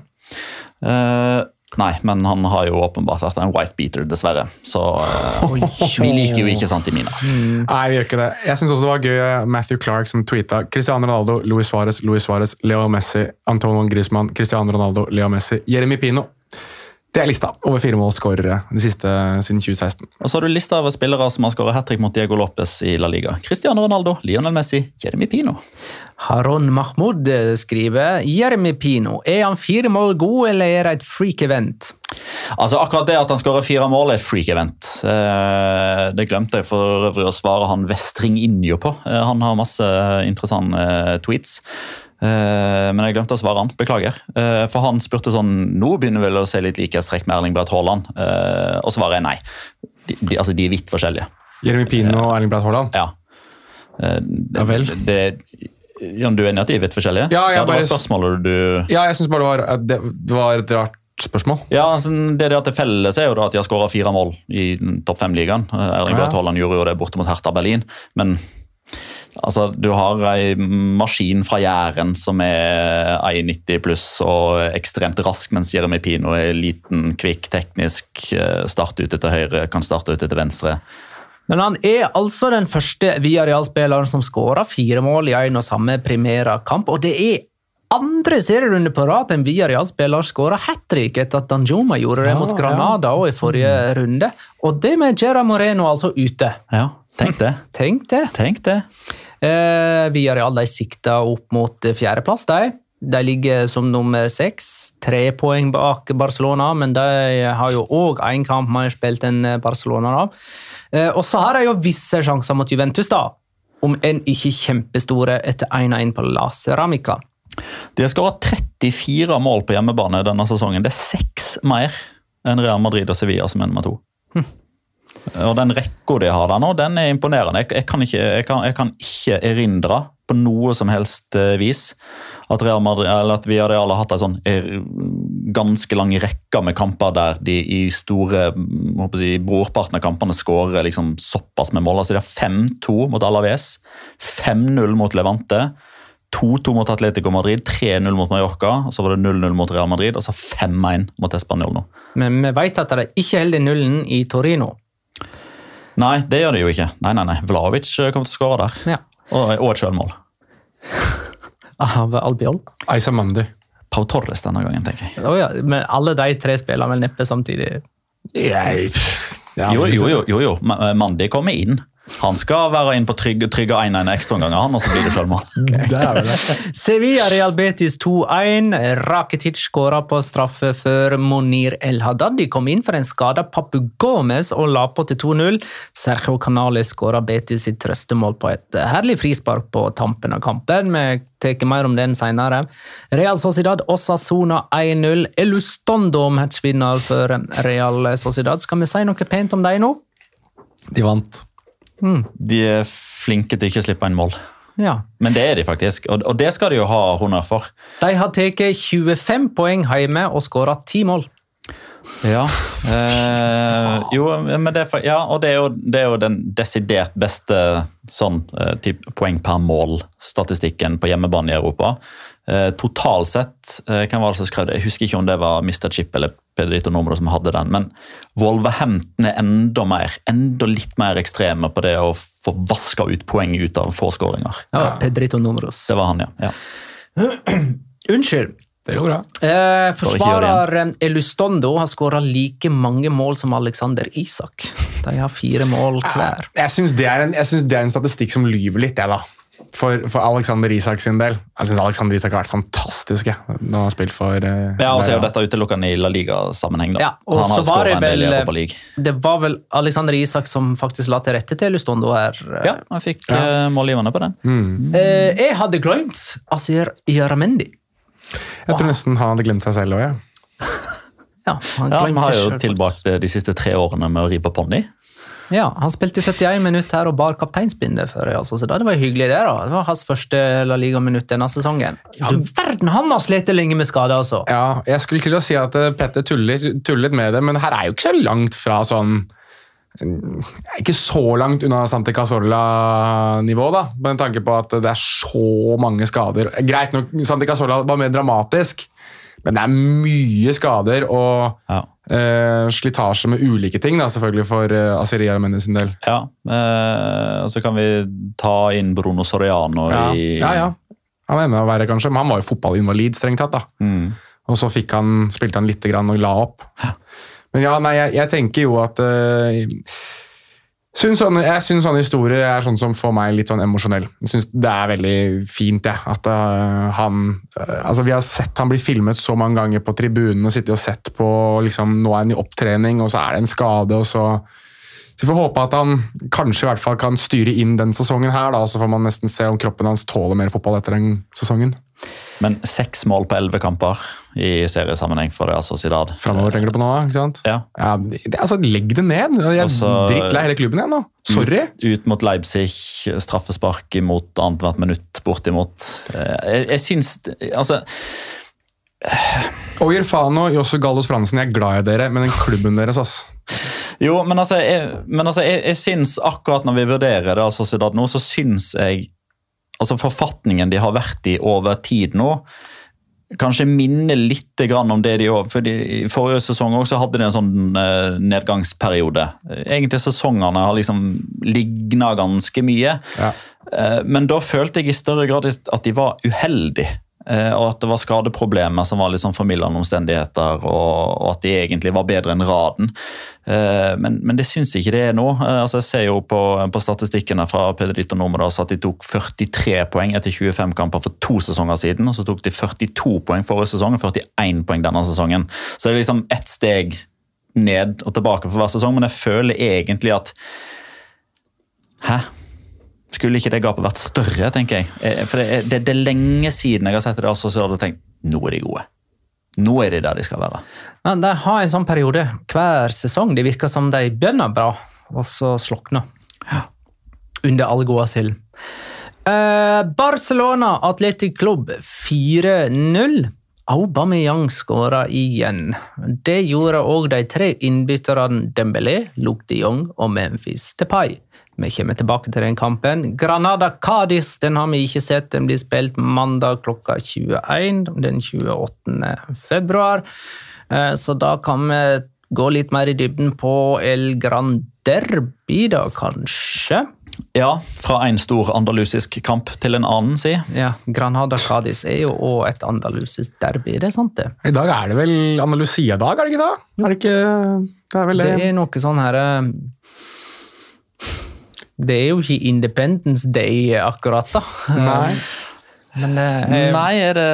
Speaker 3: Uh, nei, men han har jo åpenbart vært en wife beater, dessverre. Så eh, vi liker jo ikke sant i mina. Mm.
Speaker 4: Nei, vi gjør ikke det. Jeg synes også det var gøy Matthew Clark som tweeta Cristiano Ronaldo, Luis Suárez, Luis Suárez, Leo Messi, Antonio Griezmann, Cristiano Ronaldo, Leo Messi, Jeremy Pino. Det er lista over firemålsskårere de siste siden 2016.
Speaker 3: Og så har du lista over spillere som har skåret hat trick mot Diego Lopez i La Liga. Cristiano Ronaldo, Lionel Messi, Jeremy Pino.
Speaker 1: Haron Mahmoud eh, skriver Jeremy Pino. Er han fire mål god, eller er det et freak-event?
Speaker 3: Altså Akkurat det at han skårer fire mål, er et freak-event. Eh, det glemte jeg for øvrig å svare han Vestring Injo på. Eh, han har masse interessante tweets. Eh, men jeg glemte å svare han. Beklager. Uh, for han spurte sånn Nå begynner vel å se litt likhetstrekk med Erling Braut Haaland. Uh, og svaret er nei. De, de, altså, de er vidt forskjellige.
Speaker 4: Jeremy Pino og Erling Braut Haaland.
Speaker 3: Ja. Det,
Speaker 4: Ja vel.
Speaker 3: Det, Jan, du er enig i at de er vidt forskjellige?
Speaker 4: Ja, jeg
Speaker 3: det var spørsmålet du
Speaker 4: Ja, jeg syns bare det var, det, det var et rart spørsmål.
Speaker 3: Ja, altså, det det at det felles er jo da at de har skåra fire mål i topp fem-ligaen. Erling
Speaker 4: Ja.
Speaker 3: Braut Haaland gjorde jo det borte mot Hertha Berlin, men altså, du har ei maskin fra Jæren som er 1,90 pluss og ekstremt rask, mens Jeremy Pino er liten, kvikk, teknisk, eh, starter ute til høyre, kan starte ute til venstre.
Speaker 1: Men han er altså den første Villarreal-spilleren som skåra fire mål i en og samme Primera-kamp, og det er andre serierunde på rad en Villarreal-spiller skåra hat trick etter at Danjuma gjorde det
Speaker 4: Ja,
Speaker 1: mot Granada ja. i forrige runde. Og det med Gerard Moreno altså ute.
Speaker 3: Ja, tenk det.
Speaker 1: Tenk det.
Speaker 3: Tenk det.
Speaker 1: Eh, Villarreal de sikta opp mot fjerdeplass, de. De ligger som nummer seks, tre poeng bak Barcelona, men de har jo òg én kamp mer spilt enn Barcelona. Eh, og så har de jo visse sjanser mot Juventus, da. Om enn ikke kjempestore etter 1-1 på La Ceramica.
Speaker 3: De har skåret 34 mål på hjemmebane denne sesongen. Det er seks mer enn Real Madrid og Sevilla som er nummer to. Og den rekka de har der nå, den er imponerende. Jeg, jeg, kan ikke, jeg, kan, jeg kan ikke erindre på noe som helst eh, vis at, Real Madrid, eller at Villarreal har hatt en sånn eh, ganske lang rekke med kamper der de i store mm, jeg, brorparten av kampene skårer liksom såpass med mål. Altså De har 5-2 mot Alaves, 5-0 mot Levante. 2-2 mot Atletico Madrid, 3-0 mot Mallorca, og så var det 0-0 mot Real Madrid, og så 5-1 mot Español nå.
Speaker 1: Men vi vet at de ikke holder nullen i Torino.
Speaker 3: Nei, det gjør de jo ikke. Nei, nei, nei. Vlaovic eh, kommer til å skåre der.
Speaker 1: Ja.
Speaker 3: Og, og et sjølmål.
Speaker 1: Av Albiol.
Speaker 4: Aisa Mandi.
Speaker 3: Pau Torres denne gangen, tenker jeg.
Speaker 1: Oh, ja, men alle de tre spiller vel neppe samtidig.
Speaker 4: Jeg, ja,
Speaker 3: Jo, jo, jo. jo, jo. Mandi kommer inn. Han skal være inn på trygge, trygge 1-1 ekstraomganger, han, og så blir det
Speaker 4: det.
Speaker 1: Sevilla Real Betis 2-1. Rakitic skåra på straffe før Monir El Haddadi kom inn for en skada Papu Gomez og la på til 2-0. Sergio Canales skåra Betis sitt trøstemål på et herlig frispark på tampen av kampen. Vi tar mer om den senere. Real Sociedad Osasona 1-0. Elustondo matchvinner for Real Sociedad. Skal vi si noe pent om dem nå?
Speaker 4: De vant.
Speaker 3: De er flinke til ikke å slippe inn mål.
Speaker 1: Ja.
Speaker 3: Men det er de faktisk, og, det skal de jo ha honnør for.
Speaker 1: De har tatt 25 poeng hjemme og skåra 10 mål.
Speaker 3: Ja, eh, jo, men det, ja og det er, jo, det er jo den desidert beste sånn, type poeng per mål-statistikken på hjemmebane i Europa. Eh, totalt sett, eh, hvem var det som skrev det? Jeg husker ikke om det var Mr. Chip eller Pedrito Nomro som hadde den, men Wolverhampton er enda mer, enda litt mer ekstreme på det å få vaska ut poeng ut av få skåringer.
Speaker 1: Ja, Pedrito Nomros.
Speaker 3: Det var han, ja. ja.
Speaker 1: Unnskyld.
Speaker 4: Det går bra.
Speaker 1: Eh, forsvarer Elustondo har skåra like mange mål som Alexander Isak. De har fire mål hver.
Speaker 4: Jeg syns det, det er en statistikk som lyver litt, jeg, da. For, for Alexander Isak sin del. Jeg syns Alexander Isak har vært fantastisk jeg, når han har spilt for uh,
Speaker 3: Ja, og så er jo dette utelukkende i La Liga-sammenheng. da.
Speaker 1: Ja, og så var det vel- Det var vel Alexander Isak som faktisk la til rette til Lustondo her.
Speaker 3: Ja, han fikk ja. målgivende på den.
Speaker 1: Eh, jeg hadde glemt Asir Yaramendi.
Speaker 4: Jeg tror nesten han hadde glemt seg selv òg, jeg.
Speaker 1: Ja, han
Speaker 3: Ja, har jo
Speaker 1: tilbake
Speaker 3: tilbrakt eh, de siste tre årene med å ri på ponni.
Speaker 1: Ja, Han spilte 71 minutter her og bar kapteinsbindet for Real Sociedad. Det var hyggelig, det. da. Det var hans første La Liga-minutt denne sesongen. Du verden, han har slitt lenge med skade, altså!
Speaker 4: Ja, jeg skulle til å si at eh, Petter tullet, tullet med det, men her er jo ikke så langt fra sånn eh, Ikke så langt unna Santi Casola-nivå, da, med tanke på at det er så mange skader. Greit nok, Santi Casola var mer dramatisk, men det er mye skader og
Speaker 3: Ja.
Speaker 4: Eh, slitasje med ulike ting, da, selvfølgelig, for eh, Asiri Armendi sin del.
Speaker 3: Ja, eh, og Så kan vi ta inn Bruno Soriano
Speaker 4: Ja,
Speaker 3: i
Speaker 4: ja, ja. Han er enda verre, kanskje, men han var jo fotballinvalid, strengt tatt. da.
Speaker 3: Mm.
Speaker 4: Og så fikk han, spilte han lite grann og la opp. Men ja, nei, jeg, jeg tenker jo at uh, syns sånne, Jeg syns sånne historier er sånn som får meg litt sånn emosjonell. Jeg synes Det er veldig fint, jeg. At uh, han uh, altså Vi har sett han bli filmet så mange ganger på tribunen og sittet og sett på liksom, Nå er han i opptrening, og så er det en skade, og så så Vi får håpe at han kanskje i hvert fall kan styre inn den sesongen her, da, så får man nesten se om kroppen hans tåler mer fotball etter den sesongen.
Speaker 3: Men seks mål på elleve kamper i seriesammenheng for det, altså Sociedad.
Speaker 4: Framover, tenker du på nå? ikke sant?
Speaker 3: Ja.
Speaker 4: Ja, altså, Legg det ned! Jeg er
Speaker 3: Altså-
Speaker 4: drittlei hele klubben igjen nå. Sorry.
Speaker 3: Ut mot Leipzig, straffespark imot annethvert minutt, bortimot. Eh, Jeg, jeg syns Altså,
Speaker 4: Og Irfano, Josse Gallos Fransen, jeg er glad i dere, men den klubben deres, ass.
Speaker 3: Jo, men altså, jeg, men altså jeg, jeg syns akkurat når vi vurderer det, altså Sociedad nå, så syns jeg altså Forfatningen de har vært i over tid nå, kanskje minner litt om det de òg For I forrige sesong også hadde de en sånn eh, nedgangsperiode. Egentlig sesongene har liksom ligna ganske mye.
Speaker 4: Ja.
Speaker 3: Eh, men da følte jeg i større grad at de var uheldige. Eh, og at det var skadeproblemer som var litt sånn formildende omstendigheter, og, og, at de egentlig var bedre enn raden. Eh, men, men, det syns ikke det er nå. Eh, altså jeg ser jo på, på statistikkene fra Pedrito Nomodas at de tok 43 poeng etter 25 kamper for to sesonger siden. og Så tok de 42 poeng forrige sesong og 41 poeng denne sesongen. Så det er liksom ett steg ned og tilbake for hver sesong, men jeg føler egentlig at Hæ? Skulle ikke det gapet vært større, tenker jeg. Eh, for det, det, det er lenge siden jeg har sett det, og så har jeg tenkt nå er de gode. Nå er de der de skal være.
Speaker 1: Men de har en sånn periode hver sesong. Det virker som de begynner bra, og så slukner.
Speaker 3: Ja.
Speaker 1: Under all gåas asyl. Uh, Barcelona Atletic Klubb 4-0. Aubameyang skåra igjen. Det gjorde òg de tre innbytterne Dembélé, Luc de Jong og Memphis Depay. Vi kommer tilbake til den kampen. Granada Cádiz den har vi ikke sett. Den blir spilt mandag klokka 21 den 28. februar. Eh, så da kan vi gå litt mer i dybden på El Gran Derby, da kanskje.
Speaker 3: Ja, fra en stor andalusisk kamp til en annen, si.
Speaker 1: Ja, Granada Cádiz er jo òg et andalusisk derby, det er sant det?
Speaker 4: I dag er det vel Andalusia-dag, er det ikke da? Er det ikke Det er vel det.
Speaker 1: Det er noe sånn her eh, det er jo ikke Independence Day akkurat, da.
Speaker 4: Nei.
Speaker 1: Men det er,
Speaker 3: Nei, er det,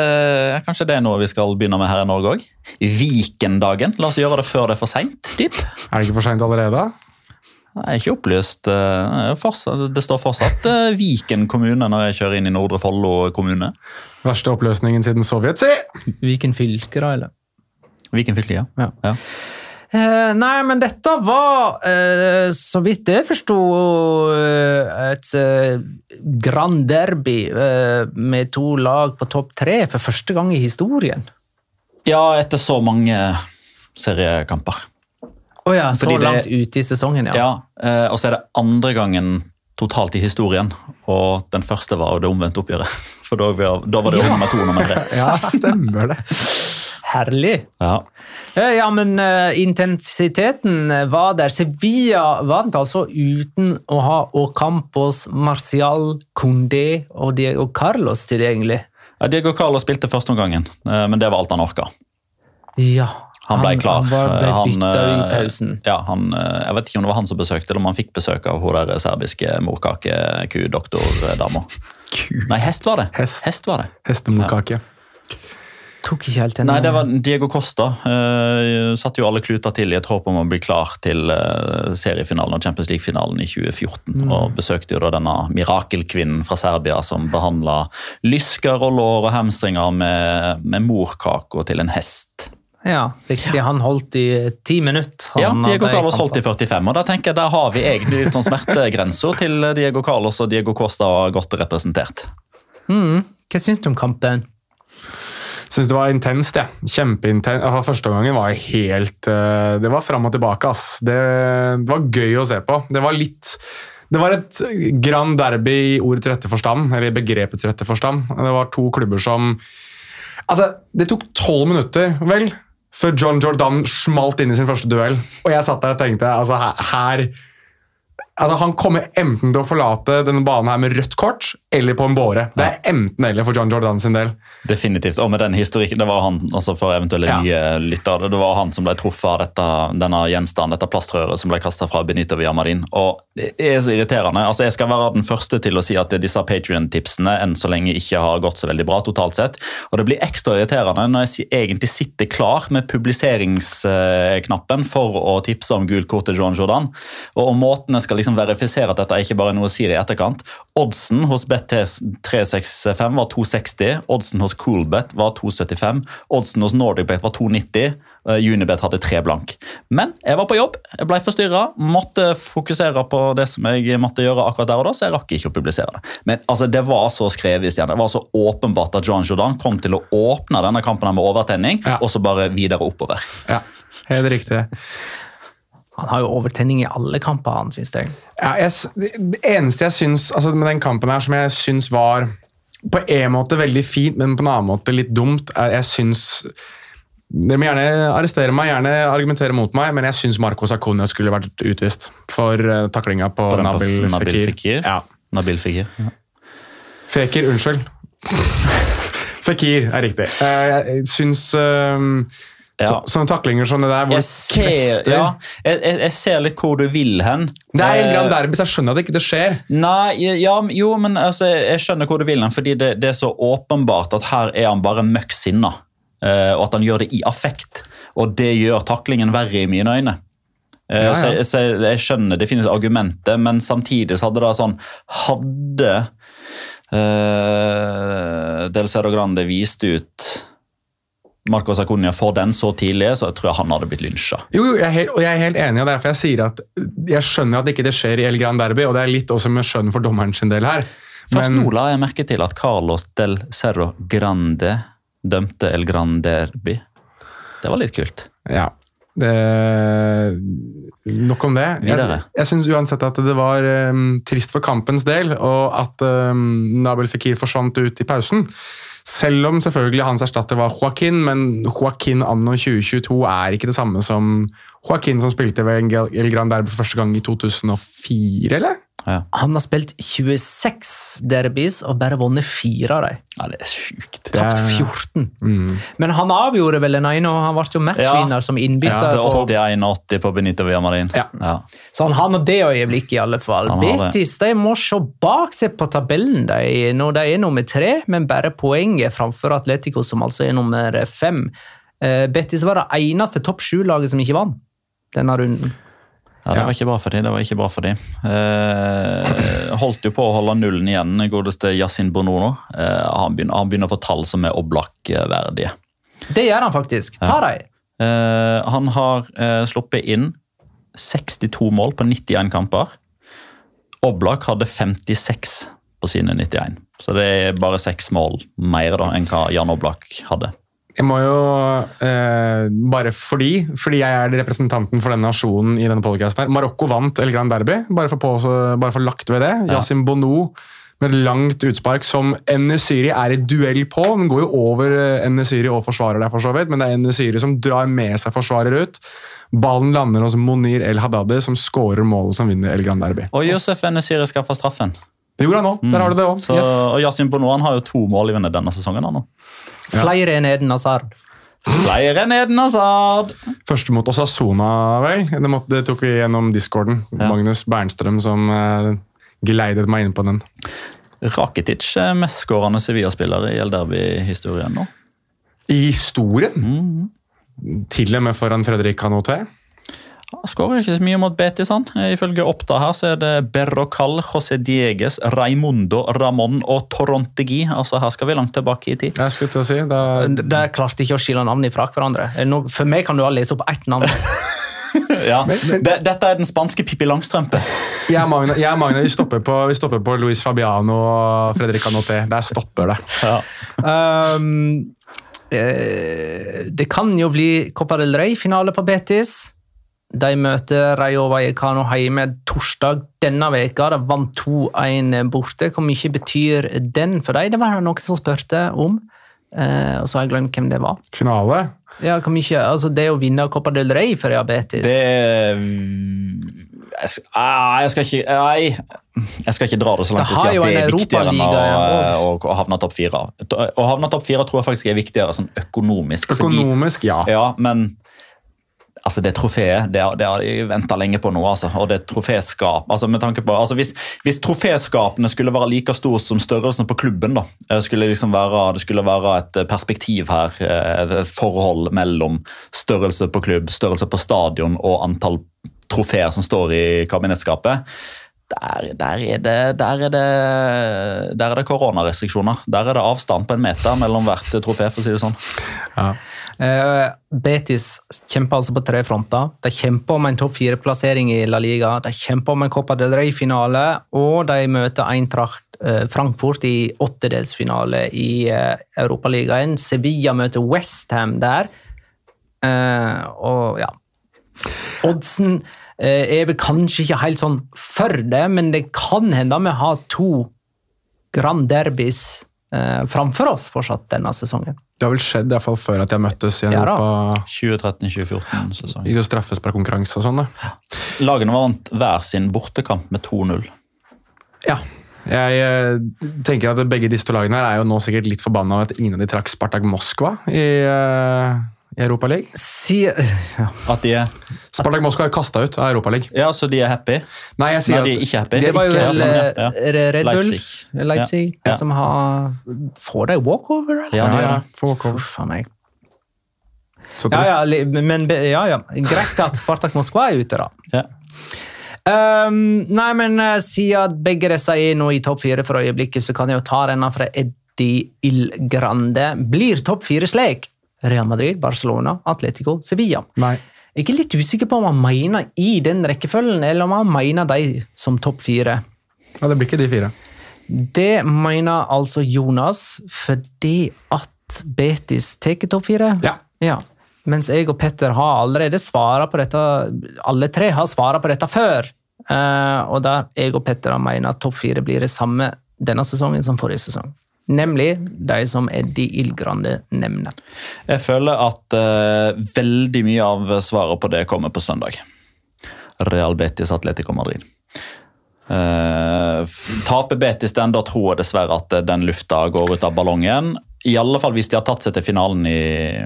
Speaker 3: kanskje det er noe vi skal begynne med her i Norge òg? Vikendagen. La oss gjøre det før det er for seint.
Speaker 4: Er det ikke for seint allerede?
Speaker 3: Jeg er ikke opplyst. eh, Det står fortsatt eh, Viken kommune når jeg kjører inn i Nordre Follo kommune.
Speaker 4: Verste oppløsningen siden Sovjet, si!
Speaker 1: Viken fylke, da, eller?
Speaker 3: Viken fylke, ja.
Speaker 1: Ja.
Speaker 3: ja.
Speaker 1: Eh, nei, men dette var, eh, så vidt jeg forsto, eh, et eh, grand derby eh, med to lag på topp tre for første gang i historien.
Speaker 3: Ja, etter så mange seriekamper.
Speaker 1: Å ja, så
Speaker 3: Fordi det-
Speaker 1: langt ute i sesongen, ja.
Speaker 3: Ja, eh, Og så er det andre gangen totalt i historien, og den første var jo det omvendte oppgjøret. For da, var- da var det jo
Speaker 1: Ja.
Speaker 3: nummer to og nummer tre.
Speaker 4: Ja, stemmer det.
Speaker 1: Herlig.
Speaker 3: Ja.
Speaker 1: Eh, Ja, men uh, intensiteten eh, var der. Sevilla vant altså uten å ha Ocampos, Marcial, Condé og Diego Carlos tilgjengelig.
Speaker 3: Ja, Diego Carlos spilte førsteomgangen, men det var alt han orka.
Speaker 1: Ja,
Speaker 3: Han ble klar.
Speaker 1: Han var- ble bytta i pausen.
Speaker 3: Ja, han, jeg vet ikke om det var han som besøkte, eller om han fikk besøk av hun der serbiske morkakekudoktor-dama. Nei, hest var det.
Speaker 4: Hest.
Speaker 3: var det.
Speaker 4: Hestemorkake.
Speaker 1: Tok ikke helt den
Speaker 3: Nei, det var Diego Costa. Uh, satte jo alle kluter til i et håp om å bli klar til uh, seriefinalen og Champions League-finalen i 2014.
Speaker 1: Mm.
Speaker 3: Og besøkte jo da denne mirakelkvinnen fra Serbia som behandla lysker og lår og hamstringer med, med morkaka til en hest.
Speaker 1: Ja, riktig. Han holdt i ti minutter.
Speaker 3: Ja, Diego Carlos holdt i 45, og da tenker jeg der har vi egentlig litt sånn smertegrenser til Diego Carlos og Diego Costa godt representert.
Speaker 1: Mm. Hva syns du om kampen?
Speaker 4: Syns det var intenst, jeg. Ja. Kjempeintens. Altså, første gangen var helt eh, Det var fram og tilbake, ass. Det, det var gøy å se på. Det var litt det var et grand derby i ordets rette forstand, eller begrepets rette forstand. Det var to klubber som Altså, det tok tolv minutter, vel, før John Jordan smalt inn i sin første duell. Og jeg satt der og tenkte altså, her altså, Han kommer enten til å forlate denne banen her med rødt kort eller på en båre. Det er enten-eller for John Jordan sin del.
Speaker 3: Definitivt. Og med den historikken, det var han altså for eventuelle
Speaker 4: Ja.
Speaker 3: nye lyttere, det var han som ble truffet av dette, denne gjenstanden, dette plastrøret som ble kastet fra Benito Villamarin. Og det er så irriterende. Altså, Jeg skal være den første til å si at disse Patrion-tipsene enn så lenge ikke har gått så veldig bra totalt sett. Og det blir ekstra irriterende når jeg egentlig sitter klar med publiseringsknappen for å tipse om gult kort til John Jordan. Og om måten jeg skal liksom verifisere at dette er ikke bare noe jeg sier i etterkant. Oddsen hos BT365 var 260. Oddsen hos Coolbet var 275. Oddsen hos NordicBet var 290. eh, Unibet hadde tre blank. Men jeg var på jobb, jeg ble forstyrra, måtte fokusere på det som jeg måtte gjøre akkurat der og da, så jeg rakk ikke å publisere det. Men altså, det var så skrevet stjernen. Det var så åpenbart at John Jordan kom til å åpne denne kampen med overtenning,
Speaker 4: Ja.
Speaker 3: og så bare videre oppover.
Speaker 4: Ja, helt riktig.
Speaker 1: Han har jo overtenning i alle kamper, han, syns jeg.
Speaker 4: Ja, jeg, det eneste jeg syns altså med den kampen her som jeg syns var på en måte veldig fint, men på en annen måte litt dumt. er- Jeg syns Dere må gjerne arrestere meg, gjerne argumentere mot meg, men jeg syns Marcos Acuña skulle vært utvist for uh, taklinga på,
Speaker 3: På den på
Speaker 4: Nabil,
Speaker 3: Nabil
Speaker 4: Fekir.
Speaker 3: Fekir?
Speaker 4: Ja.
Speaker 3: Nabil Fikir. Ja.
Speaker 4: Fekir, unnskyld. Fekir er riktig. Eh, jeg syns um,
Speaker 3: Ja.
Speaker 4: så, Sånne taklinger som det der, hvor
Speaker 3: Jeg ser,
Speaker 4: kvester
Speaker 3: ja, jeg, jeg, jeg ser litt hvor du vil hen.
Speaker 4: Det er en
Speaker 3: Eh,
Speaker 4: grand derby, så jeg skjønner at det ikke det skjer.
Speaker 3: Nei, ja, jo, men altså, jeg skjønner hvor du vil hen, fordi det, det er så åpenbart at her er han bare møkk sinna. eh, og at han gjør det i affekt. Og det gjør taklingen verre i mine øyne. Eh,
Speaker 4: Ja.
Speaker 3: Så, jeg, så jeg skjønner definitivt argumentet, men samtidig så hadde det sånn Hadde uh, Del Cerro Grande vist ut Marcos Acuña får den så tidlig, så jeg tror jeg han hadde blitt lynsja.
Speaker 4: Jo, jo, jeg er helt, og jeg er helt enig, og derfor jeg sier at jeg skjønner at ikke det skjer i El Gran Derby, og det er litt også med skjønn for dommeren sin del her.
Speaker 3: Først nå la jeg merke til at Carlos del Cerro Grande dømte El Gran Derby. Det var litt kult.
Speaker 4: Ja. Det, nok om det.
Speaker 3: Videre.
Speaker 4: Jeg, jeg syns uansett at det var um, trist for kampens del, og at um, Nabel Fikir forsvant ut i pausen. Selv om selvfølgelig hans erstatter var Joaquin, men Joaquin anno 2022 er ikke det samme som Joaquin som spilte ved El Gran Derby for første gang i 2004, eller?
Speaker 3: Ja,
Speaker 1: Han har spilt 26 derbys og bare vunnet fire av dem.
Speaker 3: ja det er sjukt.
Speaker 1: Tapt
Speaker 4: er-
Speaker 1: 14.
Speaker 4: Mm.
Speaker 1: Men han avgjorde vel den ene, og han ble jo matchvinner som innbytter.
Speaker 3: Ja,
Speaker 1: det
Speaker 3: til 81-80 på Benito Villamarin.
Speaker 4: Ja.
Speaker 3: Ja.
Speaker 1: så han har nå det øyeblikket, i alle fall. Betis de må se bak seg på tabellen de, når de er nummer tre, men bare poenget framfor Atletico, som altså er nummer fem. Eh, Betis var det eneste topp sju-laget som ikke vant denne runden.
Speaker 3: Ja, Det var ikke bra for dem. det var ikke bra for dem. Eh, holdt jo på å holde nullen igjen, godeste Yasin Bonono. Eh, han, begynner, han begynner å få tall som er Oblak-verdige.
Speaker 1: Det gjør han faktisk. Ta dem!
Speaker 3: Eh, han har eh, sluppet inn 62 mål på 91 kamper. Oblak hadde 56 på sine 91. Så det er bare seks mål mer da, enn hva Jan Oblak hadde.
Speaker 4: Jeg må jo, eh, bare fordi, fordi jeg er representanten for den nasjonen i denne podcasten her, Marokko vant El Gran Derby, bare for, på, bare for lagt ved det.
Speaker 3: Ja.
Speaker 4: Yasin Bono med et langt utspark som Enesyri er i duell på. Den går jo over eh, Enesyri og forsvarer der, for så vidt, men det er Enesyri som drar med seg forsvarer ut. Ballen lander hos Monir El Haddadi, som skårer målet som vinner El Gran Derby.
Speaker 3: Og Josef Enesiri skaffa straffen.
Speaker 4: Det gjorde han òg. Der har du det òg.
Speaker 3: Yes. Og Yasin Bonoan har jo to mål i denne sesongen. han nå.
Speaker 1: Flere enn Eden Hazard.
Speaker 3: Flere enn Eden Hazard!
Speaker 4: Første mot Osasona, vel. Det, måtte, det tok vi gjennom discorden.
Speaker 3: Ja.
Speaker 4: Magnus Bernstrøm som uh, geleidet meg inn på den.
Speaker 3: Rakitic er mestskårende Sevilla-spiller i El Derby-historien nå.
Speaker 4: I historien,
Speaker 3: Mhm.
Speaker 4: til og med foran Fredrik Canoté.
Speaker 3: Han skårer ikke så mye mot Betis. han. Ifølge Oppda her så er det Berrocal, José Diegues, Raimundo, Ramón og Torontegi. Altså Her skal vi langt tilbake i tid.
Speaker 4: Jeg skulle til å si, da,
Speaker 1: Der klarte ikke å skille navn fra hverandre. Er noe- For meg kan du ha lest opp ett navn.
Speaker 3: Ja. Det- Dette er den spanske Pippi Langstrømpe.
Speaker 4: jeg og jeg og Magna vi, stopper på, vi stopper på Luis Fabiano og Fredrik Anoté. Der stopper det.
Speaker 1: Um, eh, det kan jo bli Copa del Rey-finale på Betis. De møter Rayo Vallecano hjemme torsdag denne veka. De vant 2-1 borte. Hvor mye betyr den for dem? Det var det noen som spurte om. Eh, og så har jeg glemt hvem det var.
Speaker 4: Finale.
Speaker 1: Ja, hvor mye, altså Det å vinne Copa del Rey for Diabetes
Speaker 3: Det jeg skal, ah, jeg skal ikke Nei, jeg skal ikke dra det så langt
Speaker 1: Det har
Speaker 3: si
Speaker 1: jo
Speaker 3: at det
Speaker 1: en
Speaker 3: er viktigere enn å, å, å havne topp fire. Å havne topp fire tror jeg faktisk er viktigere sånn økonomisk. fordi-
Speaker 4: ja.
Speaker 3: Ja, men altså det trofeet det, det har de venta lenge på nå. Altså. Og det troféskap altså med tanke på, altså hvis, hvis troféskapene skulle være like store som størrelsen på klubben, da, eh, skulle liksom være, det skulle være et perspektiv her, eh, et forhold mellom størrelse på klubb, størrelse på stadion og antall trofeer som står i kabinettskapet. Der, der, er det, der, er det, der er det koronarestriksjoner. Der er det avstand på en meter mellom hvert trofé, for å si det sånn.
Speaker 4: ja.
Speaker 1: Eh, Betis kjemper altså på tre fronter. De kjemper om en topp fire-plassering i La Liga. De kjemper om en Copa del Rey-finale, og de møter Eintracht eh, Frankfurt i åttedelsfinale i eh, Europaligaen. Sevilla møter Westham der. Eh, og ja Oddsen eh, er vel kanskje ikke helt sånn for det, men det kan hende vi har to Grand Derbys eh, framfor oss fortsatt denne sesongen.
Speaker 4: Det har vel skjedd i hvert fall før at jeg møttes i en
Speaker 1: Ja da.
Speaker 4: Europa
Speaker 3: 2013-2014-sesongen.
Speaker 4: i straffesparkkonkurranse og sånn. da.
Speaker 3: Lagene vant hver sin bortekamp med 2-0.
Speaker 4: Ja. Jeg eh, tenker at begge disse to lagene her er jo nå sikkert litt forbanna over at ingen av de trakk Spartak Moskva i, i Europaligaen.
Speaker 1: Si, ja.
Speaker 3: At de er
Speaker 4: Spartak Moskva er kasta ut av Europaligaen.
Speaker 3: Ja, så de er happy?
Speaker 4: Nei, jeg sier
Speaker 3: Nei, de er ikke happy.
Speaker 1: Det var jo
Speaker 4: ikke-
Speaker 1: vel
Speaker 3: sånn, ja, ja.
Speaker 1: Red Bull
Speaker 3: Leipzig.
Speaker 1: Leipzig
Speaker 3: Ja.
Speaker 1: som har Får de walkover, eller?
Speaker 3: Ja, de gjør det.
Speaker 4: walkover.
Speaker 1: Uff a meg.
Speaker 4: Så
Speaker 1: Ja,
Speaker 4: trist.
Speaker 1: ja, ja, men ja, ja. Greit at Spartak Moskva er ute, da.
Speaker 3: Ja.
Speaker 1: Um, nei, men uh, siden begge disse er nå i topp fire for øyeblikket, så kan jeg jo ta denne fra Eddie Ilgrande. Blir topp fire slik? Real Madrid, Barcelona, Atletico, Sevilla.
Speaker 4: Nei.
Speaker 1: Jeg er litt usikker på om han mener i den rekkefølgen, eller om han mener de som topp fire.
Speaker 4: Ja, det blir ikke de fire.
Speaker 1: Det mener altså Jonas fordi at Betis tar topp fire.
Speaker 4: Ja.
Speaker 1: Ja. Mens jeg og Petter har allerede svara på dette Alle tre har svara på dette før. Uh, og der jeg og Petter mener at topp fire blir det samme denne sesongen som forrige sesong. Nemlig de som Eddie Ildgrande nevner.
Speaker 3: Jeg føler at uh, veldig mye av svaret på det kommer på søndag. Real Betis Atletico Madrid. Uh, taper Betis den, da tror jeg dessverre at eh, den lufta går ut av ballongen. I alle fall hvis de har tatt seg til finalen i,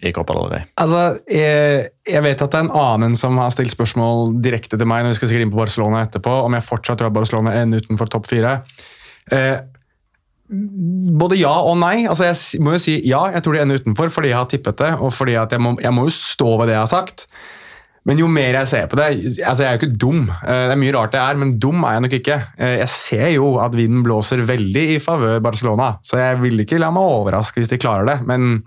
Speaker 3: i Copa del Rey.
Speaker 4: Altså, jeg, jeg vet at det er en annen som har stilt spørsmål direkte til meg når vi skal sikkert inn på Barcelona etterpå, om jeg fortsatt tror at Barcelona ender utenfor topp fire. Eh, både ja og nei. Altså, jeg må jo si ja, jeg tror de ender utenfor fordi jeg har tippet det, og fordi jeg må, jeg må jo stå ved det jeg har sagt. Men jo mer jeg ser på det altså Jeg er jo ikke dum. Eh, Det er mye rart jeg er, men dum er jeg nok ikke. Eh, Jeg ser jo at vinden blåser veldig i favør Barcelona, så jeg vil ikke la meg overraske hvis de klarer det. Men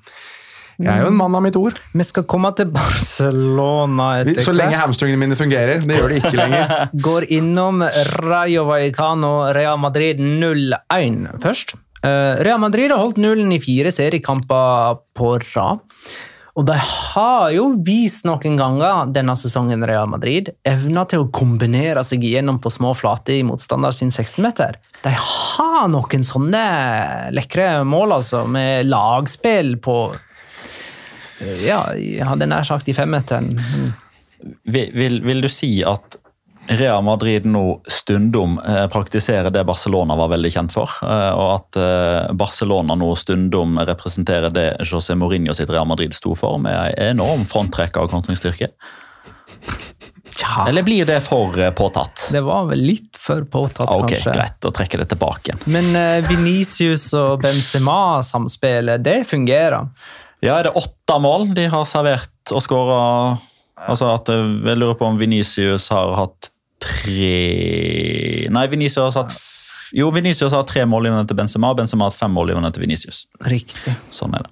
Speaker 4: jeg er jo en mann av mitt ord.
Speaker 1: Vi skal komme til Barcelona etter
Speaker 4: Så lenge hamstringene mine fungerer. Det gjør de ikke lenger.
Speaker 1: Går innom Rayo Vallecano Real Madrid 0-1 først. Eh, Real Madrid har holdt nullen i fire seriekamper på rad. Og de har jo vist noen ganger denne sesongen Real Madrid evna til å kombinere seg igjennom på små flater i motstander sin 16-meter. De har noen sånne lekre mål, altså, med lagspill på ja, jeg hadde nær sagt i femmeteren.
Speaker 3: Vil, vil, vil du si at Real Madrid nå stundom eh, praktiserer det Barcelona var veldig kjent for, eh, og at eh, Barcelona nå stundom representerer det José Mourinho sitt Real Madrid sto for, med en enorm fronttrekk av kontringsstyrke?
Speaker 1: Ja.
Speaker 3: Eller blir det for påtatt?
Speaker 1: det var vel litt for påtatt,
Speaker 3: Ah, Ok,
Speaker 1: kanskje.
Speaker 3: greit, å trekke det tilbake igjen.
Speaker 1: Men uh, Venicius og Benzema-samspillet, det fungerer.
Speaker 3: Ja, er det åtte mål de har servert og skåra? Altså at eh, jeg lurer på om Venicius har hatt tre Nei, Venicius har hatt Jo, Venicius har tre målgivende til Benzema, og Benzema har hatt fem målgivende til Venicius.
Speaker 1: Riktig.
Speaker 3: Sånn er det.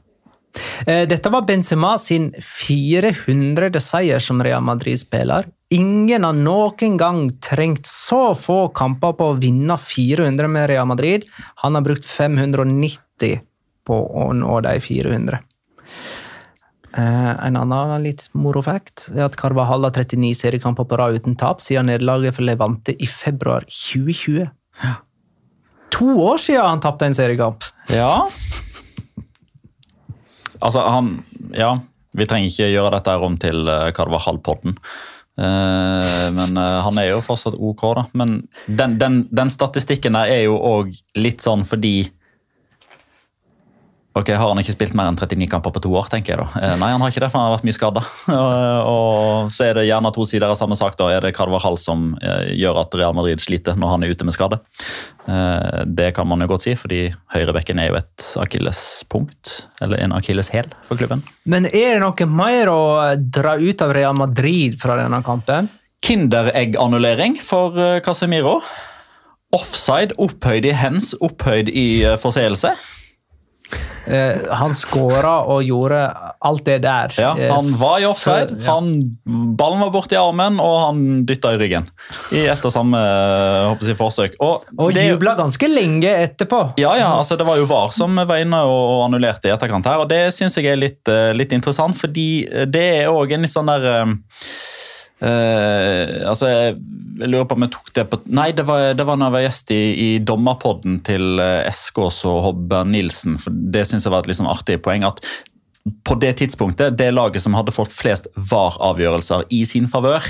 Speaker 1: Eh, Dette var Benzema sin 400. seier som Real Madrid-spiller. Ingen har noen gang trengt så få kamper på å vinne 400 med Real Madrid. Han har brukt 590 på å nå de 400. Eh, en annen litt moro fact er at Carvajal har 39 seriekamper på rad uten tap siden nederlaget for Levante i februar 2020. To år siden han tapte en seriekamp!
Speaker 3: Ja. Altså, han Ja, vi trenger ikke gjøre dette om til uh, Carvajal-podden. Eh, men eh, han er jo fortsatt ok, da. Men den, den, den statistikken der er jo òg litt sånn fordi Ok, Har han ikke spilt mer enn 39 kamper på to år? tenker jeg da? Eh, nei, han har ikke det, for han har vært mye skada. og så er det gjerne to sider av samme sak. da, Er det Carvajal som eh, gjør at Real Madrid sliter når han er ute med skade? Eh, det kan man jo godt si, fordi høyrebekken er jo et akillespunkt. Eller en akilleshæl for klubben.
Speaker 1: Men er det noe mer å dra ut av Real Madrid fra denne kampen?
Speaker 3: Kinderegg-annullering for eh, Casemiro. Offside, opphøyd i hens, opphøyd i eh, forseelse.
Speaker 1: Eh, han skåra og gjorde alt det der.
Speaker 3: Ja,
Speaker 1: eh,
Speaker 3: Han var i offside,
Speaker 1: før- ja.
Speaker 3: han ballen var borti armen, og han dytta i ryggen. I ett og samme eh, jeg, forsøk. Og,
Speaker 1: Og
Speaker 3: det-
Speaker 1: jubla ganske lenge etterpå.
Speaker 3: Ja, ja, altså Det var jo VAR som var inne og annullerte i etterkant her, og det syns jeg er litt, eh, litt interessant, fordi det er òg en litt sånn der Eh, altså, jeg, lurer på om jeg tok det på Nei, det var, det var når jeg var gjest i, i dommerpodden til eh, Eskås og Hobber Nilsen. for Det synes jeg var et sånn artig poeng. at på det tidspunktet, det laget som hadde fått flest VAR-avgjørelser i sin favør,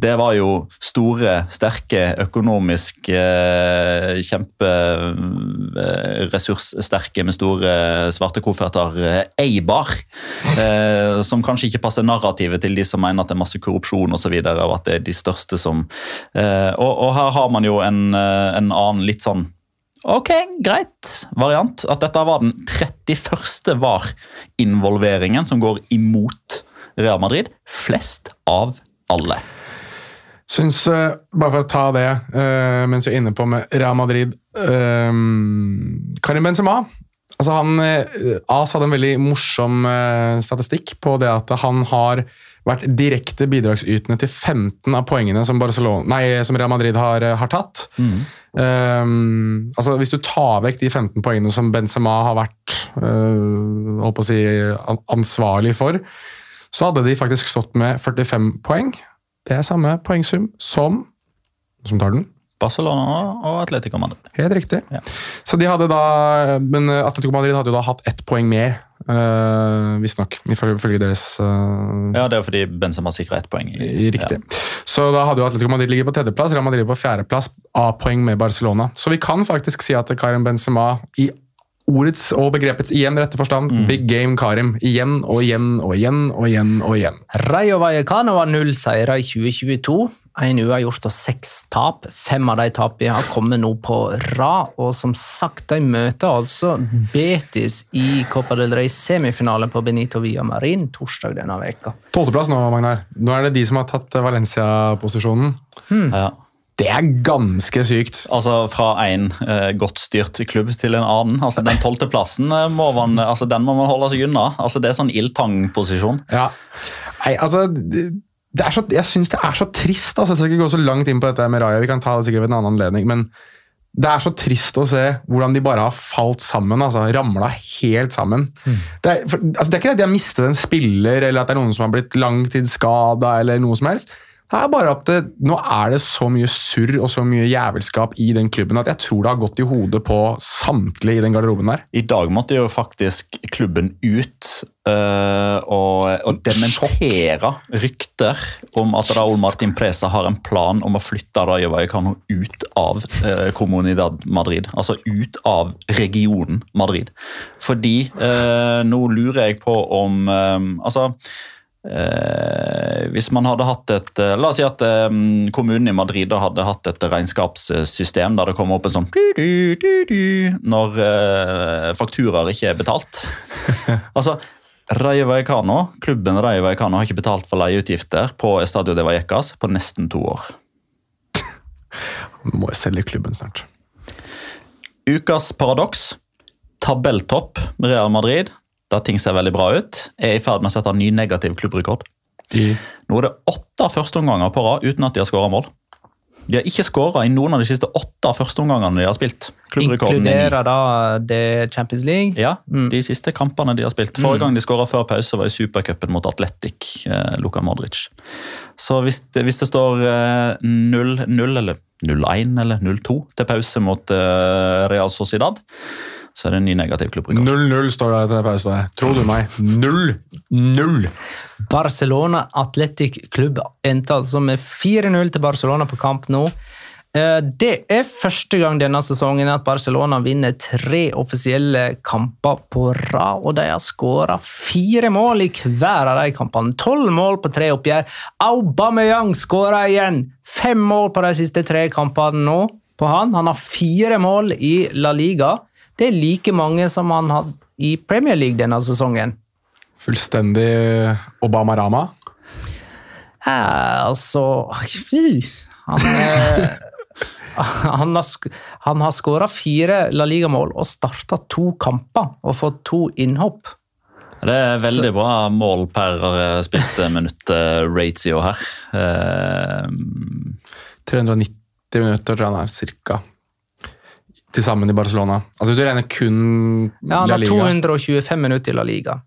Speaker 3: det var jo store, sterke, økonomisk eh, kjemperessurssterke med store svarte kofferter, eh, Eibar. Eh, som kanskje ikke passer narrativet til de som mener at det er masse korrupsjon osv. Og, og at det er de største som eh, og, og her har man jo en, eh, en annen litt sånn Ok, greit variant. At dette var den 31. VAR-involveringen som går imot Real Madrid. Flest av alle.
Speaker 4: Syns, eh, bare for å ta det eh, mens vi er inne på med Real Madrid eh, Karim Benzema altså han, AS hadde en veldig morsom statistikk på det at han har vært direkte bidragsytende til 15 av poengene som, nei, som Real Madrid har, har tatt. Um, altså Hvis du tar vekk de 15 poengene som Benzema har vært uh, si, ansvarlig for, så hadde de faktisk stått med 45 poeng. Det er samme poengsum som som tar den.
Speaker 3: Barcelona og Atletico Madrid.
Speaker 4: Helt riktig.
Speaker 3: Ja.
Speaker 4: Så de hadde da, Men Atletico Madrid hadde jo da hatt ett poeng mer, uh, visstnok. Ifølge deres uh,
Speaker 3: Ja, Det er fordi Benzema sikra ett poeng.
Speaker 4: i- Riktig. Så da hadde jo Atletico Madrid ligget på tredjeplass, Real Madrid på fjerdeplass, A-poeng med Barcelona. Så vi kan faktisk si at Karim Benzema i ordets og begrepets igjen rette forstand, big game Karim. Igjen og igjen og igjen og igjen og igjen.
Speaker 1: Rayo Vallecano var null seire i 2022. Én uavgjort og seks tap. Fem av de tapene har kommet nå på rad. Og som sagt, de møter altså Betis i Copa del Rey semifinale på Benito Villamarin torsdag denne veka.
Speaker 4: Tolvteplass nå, Magnar. Nå er det de som har tatt Valencia-posisjonen.
Speaker 3: Ja.
Speaker 4: Det er ganske sykt.
Speaker 3: Altså Fra en eh, godt styrt klubb til en annen. Altså Den tolvteplassen eh, må man altså, den må man holde seg unna. Altså Det er sånn ildtang-posisjon.
Speaker 4: Ja. Nei, altså er så, Jeg syns det er så trist. Altså, jeg skal ikke gå så langt inn på dette med Raja, vi kan ta det sikkert ved en annen anledning. men det er så trist å se hvordan de bare har falt sammen. altså Ramla helt sammen. Det, er, for, altså, det er ikke det at de har mistet en spiller, eller at det er noen som har blitt langtidsskada, eller noe som helst. Det er bare at det, Nå er det så mye surr og så mye jævelskap i den klubben at jeg tror det har gått i hodet på samtlige i den garderoben der.
Speaker 3: I dag måtte jo faktisk klubben ut øh, og, og dementere rykter om at Raúl Martin Presa har en plan om å flytte Rayo Vallecano ut av øh, Comunidad Madrid. Altså ut av regionen Madrid. Fordi øh, nå lurer jeg på om Altså Eh, hvis man hadde hatt et eh, La oss si at eh, kommunen i Madrid da hadde hatt et regnskapssystem der det kom opp en sånn du, du, du, når eh, fakturaer ikke er betalt. altså, Rayo Vallecano, klubben Rayo Vallecano har ikke betalt for leieutgifter på Estadio de Vallecas på nesten to år.
Speaker 4: Må jeg selge klubben snart.
Speaker 3: Ukas paradoks. Tabelltopp med Real Madrid, der ting ser veldig bra ut, er i ferd med å sette en ny negativ klubbrekord.
Speaker 4: De,
Speaker 3: Nå er det åtte førsteomganger på rad uten at de har skåra mål. De har ikke skåra i noen av de siste åtte førsteomgangene de har spilt. Er.
Speaker 1: Inkluderer da det Champions League.
Speaker 3: Ja,
Speaker 1: Mm.
Speaker 3: de siste kampene de har spilt. Forrige gang de skåra før pause, var i supercupen mot Atletic, eh, Luka Modric. Så hvis det, hvis det står 0-0 eh, eller 0-1 eller 0-2 til pause mot eh, Real Sociedad, så er det en ny negativ klubbrekord.
Speaker 4: 0-0 står det etter pause der. Tror du meg? 0-0!
Speaker 1: Barcelona Athletic Klubb endte altså med 4-0 til Barcelona på kamp nå. Eh, Det er første gang denne sesongen at Barcelona vinner tre offisielle kamper på rad, og de har skåra fire mål i hver av de kampene. Tolv mål på tre oppgjør. Aubameyang skåra igjen! Fem mål på de siste tre kampene nå på han. Han har fire mål i La Liga. Det er like mange som han hadde i Premier League denne sesongen.
Speaker 4: Fullstendig Obama-rama.
Speaker 1: Eh, altså fy. Han, eh, han har, han har skåra fire La Liga-mål og starta to kamper og fått to innhopp.
Speaker 3: Det er veldig bra mål per eh, spilte minutt-ratio her. Eh,
Speaker 4: 390 minutter tror jeg han er, cirka. Til sammen i Barcelona. Altså Hvis du regner kun
Speaker 1: Ja, han
Speaker 4: La
Speaker 1: har
Speaker 4: Liga
Speaker 1: 225 minutter i La Liga.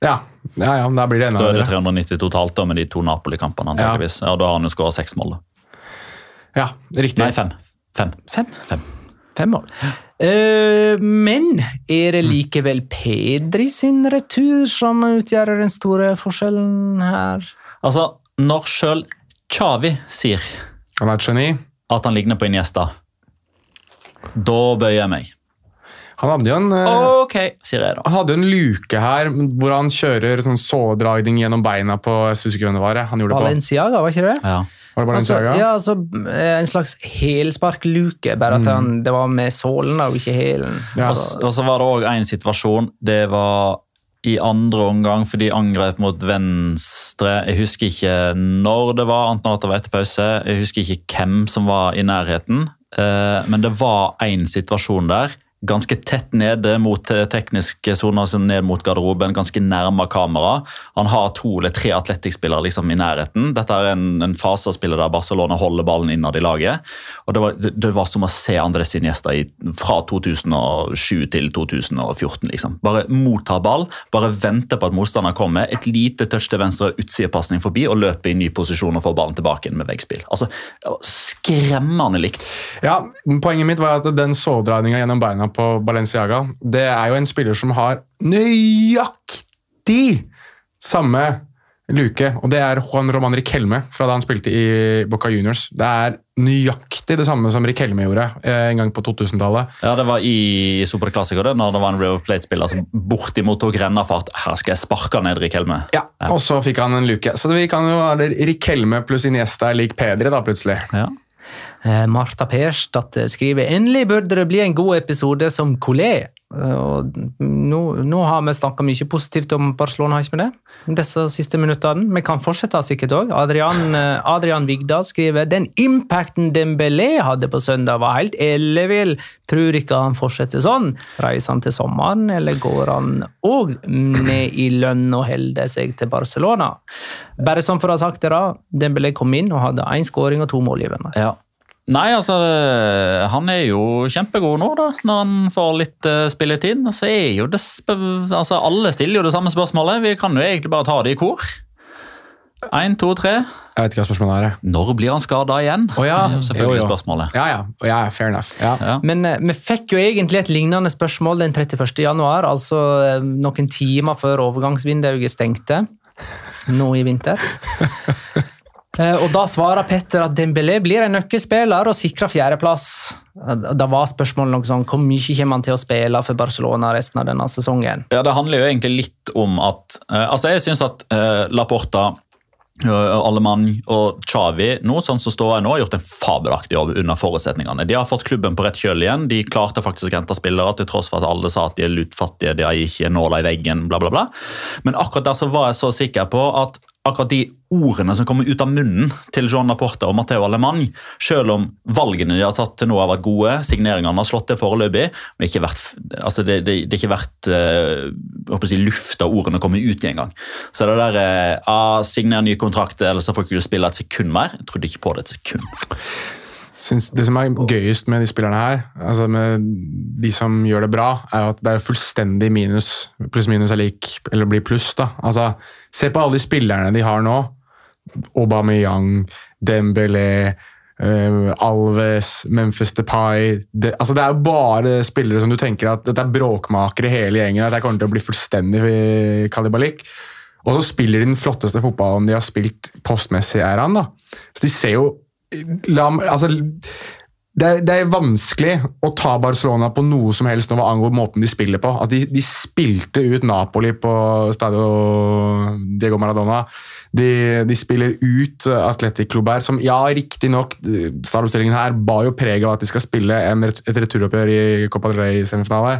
Speaker 4: Ja, ja, ja da blir det enda
Speaker 3: Da er det 390 totalt da, med de to Napoli-kampene. antageligvis. Ja. Da har han jo skåra seks mål.
Speaker 4: Ja, riktig.
Speaker 3: Nei, fem. Fem.
Speaker 1: Fem.
Speaker 3: Fem.
Speaker 1: Fem mål. Uh, men er det likevel Pedri sin retur som utgjør den store forskjellen her?
Speaker 3: Altså, når sjøl Chavi sier
Speaker 4: Han er et geni.
Speaker 3: at han ligner på Iniesta, da bøyer jeg meg.
Speaker 4: Han hadde jo en, eh,
Speaker 3: Ok, sier jeg da.
Speaker 4: han hadde en luke her hvor han kjører sånn sådragning gjennom beina på jeg husker ikke hvem det var. Han gjorde det på.
Speaker 1: Valenciaga, var ikke det?
Speaker 3: Ja.
Speaker 4: Var det
Speaker 1: Altså, ja, altså, eh, en slags helsparkluke, bare at han, det var med sålen og ikke hælen.
Speaker 4: Ja.
Speaker 3: Og,
Speaker 1: Altså,
Speaker 3: og så var det òg en situasjon. Det var i andre omgang, for de angrep mot venstre. Jeg husker ikke når det var, annet enn at det var etter pause. Jeg husker ikke hvem som var i nærheten. Eh, Men det var en situasjon der, ganske tett nede mot tekniske teknisk sone, altså ned mot garderoben, ganske nærme kamera. Han har to eller tre atletikkspillere liksom i nærheten. Dette er en, en fasespiller der Barcelona holder ballen innad i laget. Og det var, det, det var som å se Andres Iniesta i, fra 2007 til 2014. liksom. Bare motta ball, bare vente på at motstander kommer. Et lite touch til venstre, utsidepasning forbi og løpe i ny posisjon og få ballen tilbake igjen med veggspill. Altså, Skremmende likt.
Speaker 4: Ja, Poenget mitt var at den sådreininga gjennom beina på Balenciaga Det er jo en spiller som har nøyaktig samme luke, og det er Juan Roman Riquelme fra da han spilte i Boca Juniors. Det er nøyaktig det samme som Riquelme gjorde eh, en gang på 2000-tallet.
Speaker 3: Ja, Det var i Super Classico, det, når det var en River Plate-spiller som bortimot tok rennafart. Her skal jeg sparke ned Riquelme.
Speaker 4: Ja, Og så fikk han en luke. Så vi kan jo ha Riquelme pluss Iniesta er lik Pedri, da, plutselig.
Speaker 3: Ja.
Speaker 1: Eh, Martha Persdatter skriver endelig burde det bli en god episode som Colé. Eh, og nå, nå har vi snakka mye positivt om Barcelona, har ikke vi det? Disse siste minuttene. Vi kan fortsette sikkert òg. Adrian, eh, Adrian Vigdal skriver den impacten Dembélé hadde på søndag, var helt ellevill. Tror ikke han fortsetter sånn. Reiser han til sommeren, eller går han òg ned i lønn og holder seg til Barcelona? Bare sånn for å ha sagt det, da. Dembélé kom inn og hadde én skåring og to målgivende.
Speaker 3: Ja. Nei, altså eh, Han er jo kjempegod nå, da, når han får litt uh, spilletid. Og så er jo det sp altså Alle stiller jo det samme spørsmålet. Vi kan jo egentlig bare ta det i kor. Én, to, tre.
Speaker 4: Jeg vet ikke hva spørsmålet er.
Speaker 3: Når blir han skada igjen?
Speaker 4: Å ja.
Speaker 3: Det er jo selvfølgelig
Speaker 4: Jo, jo.
Speaker 3: spørsmålet.
Speaker 4: Ja, ja. ja, fair enough. Ja.
Speaker 3: Ja.
Speaker 1: Men uh, vi fikk jo egentlig et lignende spørsmål den 31. januar, altså uh, noen timer før overgangsvinduet stengte nå i vinter. Eh, og Da svarer Petter at Dembélé blir en nøkkelspiller og sikrer fjerdeplass. Eh, Da var spørsmålet noe sånn, hvor mye kommer han til å spille for Barcelona resten av denne sesongen?
Speaker 3: Ja, Det handler jo egentlig litt om at eh, altså Jeg syns at uh, Laporta Alemann og Xavi nå, sånn som står nå, har gjort en fabelaktig jobb under forutsetningene. De har fått klubben på rett kjøl igjen. De klarte faktisk å hente spillere til tross for at alle sa at de er lutfattige, de har ikke nåla i veggen, bla, bla, bla. Men akkurat der så var jeg så sikker på at akkurat de ordene som kommer ut av munnen til Joan Laporte og Matteo Alemann, selv om valgene de har tatt til nå har vært gode, signeringene har slått til foreløpig, men det er ikke vært, altså det, det, det ikke vært uh, si, luft av ordene kommer ut i engang. Så det der uh, signer ny kontrakt, eller så får ikke du spille et sekund mer. Jeg trodde ikke på det et sekund.
Speaker 4: Syns det som er gøyest med de spillerne her, altså med de som gjør det bra, er at det er fullstendig minus. Pluss minus er lik, eller blir pluss, da. Altså, se på alle de spillerne de har nå. Aubameyang, Dembélé, uh, Alves, Memphis Depay det, altså det er jo bare spillere som du tenker at dette er bråkmakere hele gjengen. Dette kommer til å bli fullstendig kalibalik. Og så spiller de den flotteste fotballen de har spilt postmessig er æraen. da. Så de ser jo la, altså, det, er, det er vanskelig å ta Barcelona på noe som helst nå hva angår måten de spiller på. Altså, de, de spilte ut Napoli på Stadio Diego Maradona. De, de spiller ut Atletic Club som ja, riktignok Startoppstillingen her ba jo preg av at de skal spille en, et returoppgjør i Copa del Rey-semifinale.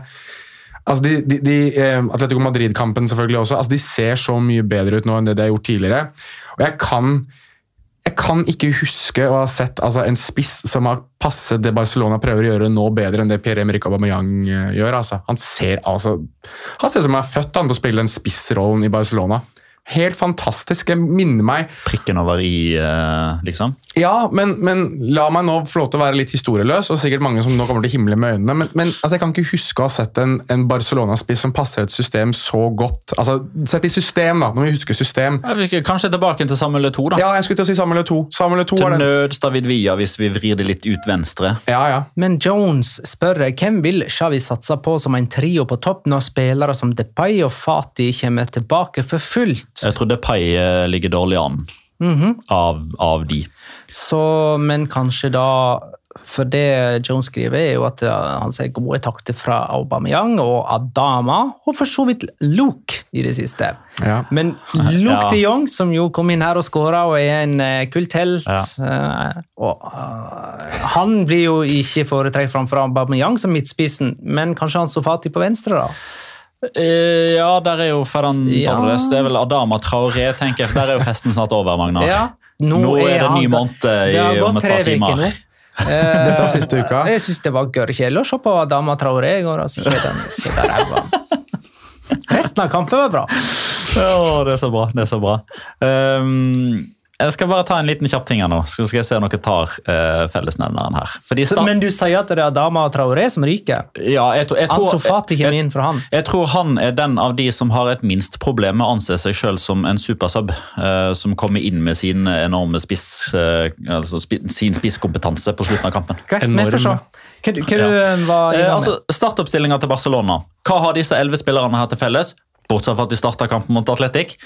Speaker 4: Altså de, de, de, eh, Atletico Madrid-kampen selvfølgelig også. Altså de ser så mye bedre ut nå enn det de har gjort tidligere. Og jeg kan, jeg kan ikke huske å ha sett altså, en spiss som har passet det Barcelona prøver å gjøre nå bedre enn det Pierre-Emerick Aubameyang eh, gjør. Altså. Han ser altså Han ser ut som han er født han, til å spille den spissrollen i Barcelona. Helt fantastisk. Jeg minner meg
Speaker 3: Prikken over i, eh, liksom.
Speaker 4: Ja, men, men la meg nå få lov til å være litt historieløs, og sikkert mange som nå kommer til å himle med øynene, men, men altså, jeg kan ikke huske å ha sett en, en Barcelona-spiss som passer et system så godt. Altså, Sett i system, da, når vi husker system.
Speaker 3: Kanskje tilbake til Samuel 2, da.
Speaker 4: Ja, jeg skulle til å si Samuel 2. Samuel 2
Speaker 3: Til
Speaker 4: er den.
Speaker 3: nøds David Villa, hvis vi vrir det litt ut venstre.
Speaker 4: Ja, ja.
Speaker 1: Men Jones spør hvem vil Xavi satse på som en trio på topp når spillere som Depay og Fati kommer tilbake for fullt?
Speaker 3: Jeg tror Pai eh, ligger dårlig an av, av de.
Speaker 1: Så, men kanskje da For det Jones skriver, er jo at uh, han ser gode takter fra Aubameyang og Adama, og for så vidt Luke i det siste.
Speaker 4: Ja.
Speaker 1: Men Luke
Speaker 3: Ja.
Speaker 1: de Jong, som jo kom inn her og skåra og er en uh, kulthelt
Speaker 3: Ja.
Speaker 1: og, uh, Han blir jo ikke foretrekt framfor Aubameyang som midtspissen, men kanskje han Sofati på venstre, da?
Speaker 3: Eh, ja, der er jo Ferran
Speaker 1: Ja.
Speaker 3: Torres. Det er vel Adama Traoré, tenker jeg. Der er jo festen snart over, Magnar.
Speaker 1: Ja,
Speaker 3: Nå er det ny måned i-
Speaker 1: Det har
Speaker 3: om
Speaker 1: gått
Speaker 3: et
Speaker 1: tre
Speaker 3: par timer.
Speaker 1: uker nå.
Speaker 4: Dette var siste uka.
Speaker 1: Jeg syns det var gørrkjedelig å se på Adama Traoré i går. Altså. Resten av kampen var bra.
Speaker 3: Ja, det er så bra. det er så bra. Ehm, jeg skal bare ta en liten kjapp ting her nå, så skal jeg se om dere tar uh, fellesnevneren her. Fordi
Speaker 1: Så, men du sier at det er Adama Traoré som ryker?
Speaker 3: ja, jeg, tror- jeg, tror- jeg, jeg tror han er den av de som har et minst problem med å anse seg sjøl som en supersub. Uh, som kommer inn med sin enorme spiss, uh, altså spi, sin spisskompetanse på slutten av kampen.
Speaker 1: Hva, du-
Speaker 3: Ja. altså, Startoppstillinga til Barcelona. Hva har disse elleve spillerne her til felles? Bortsett fra at de starta kampen mot Atletic.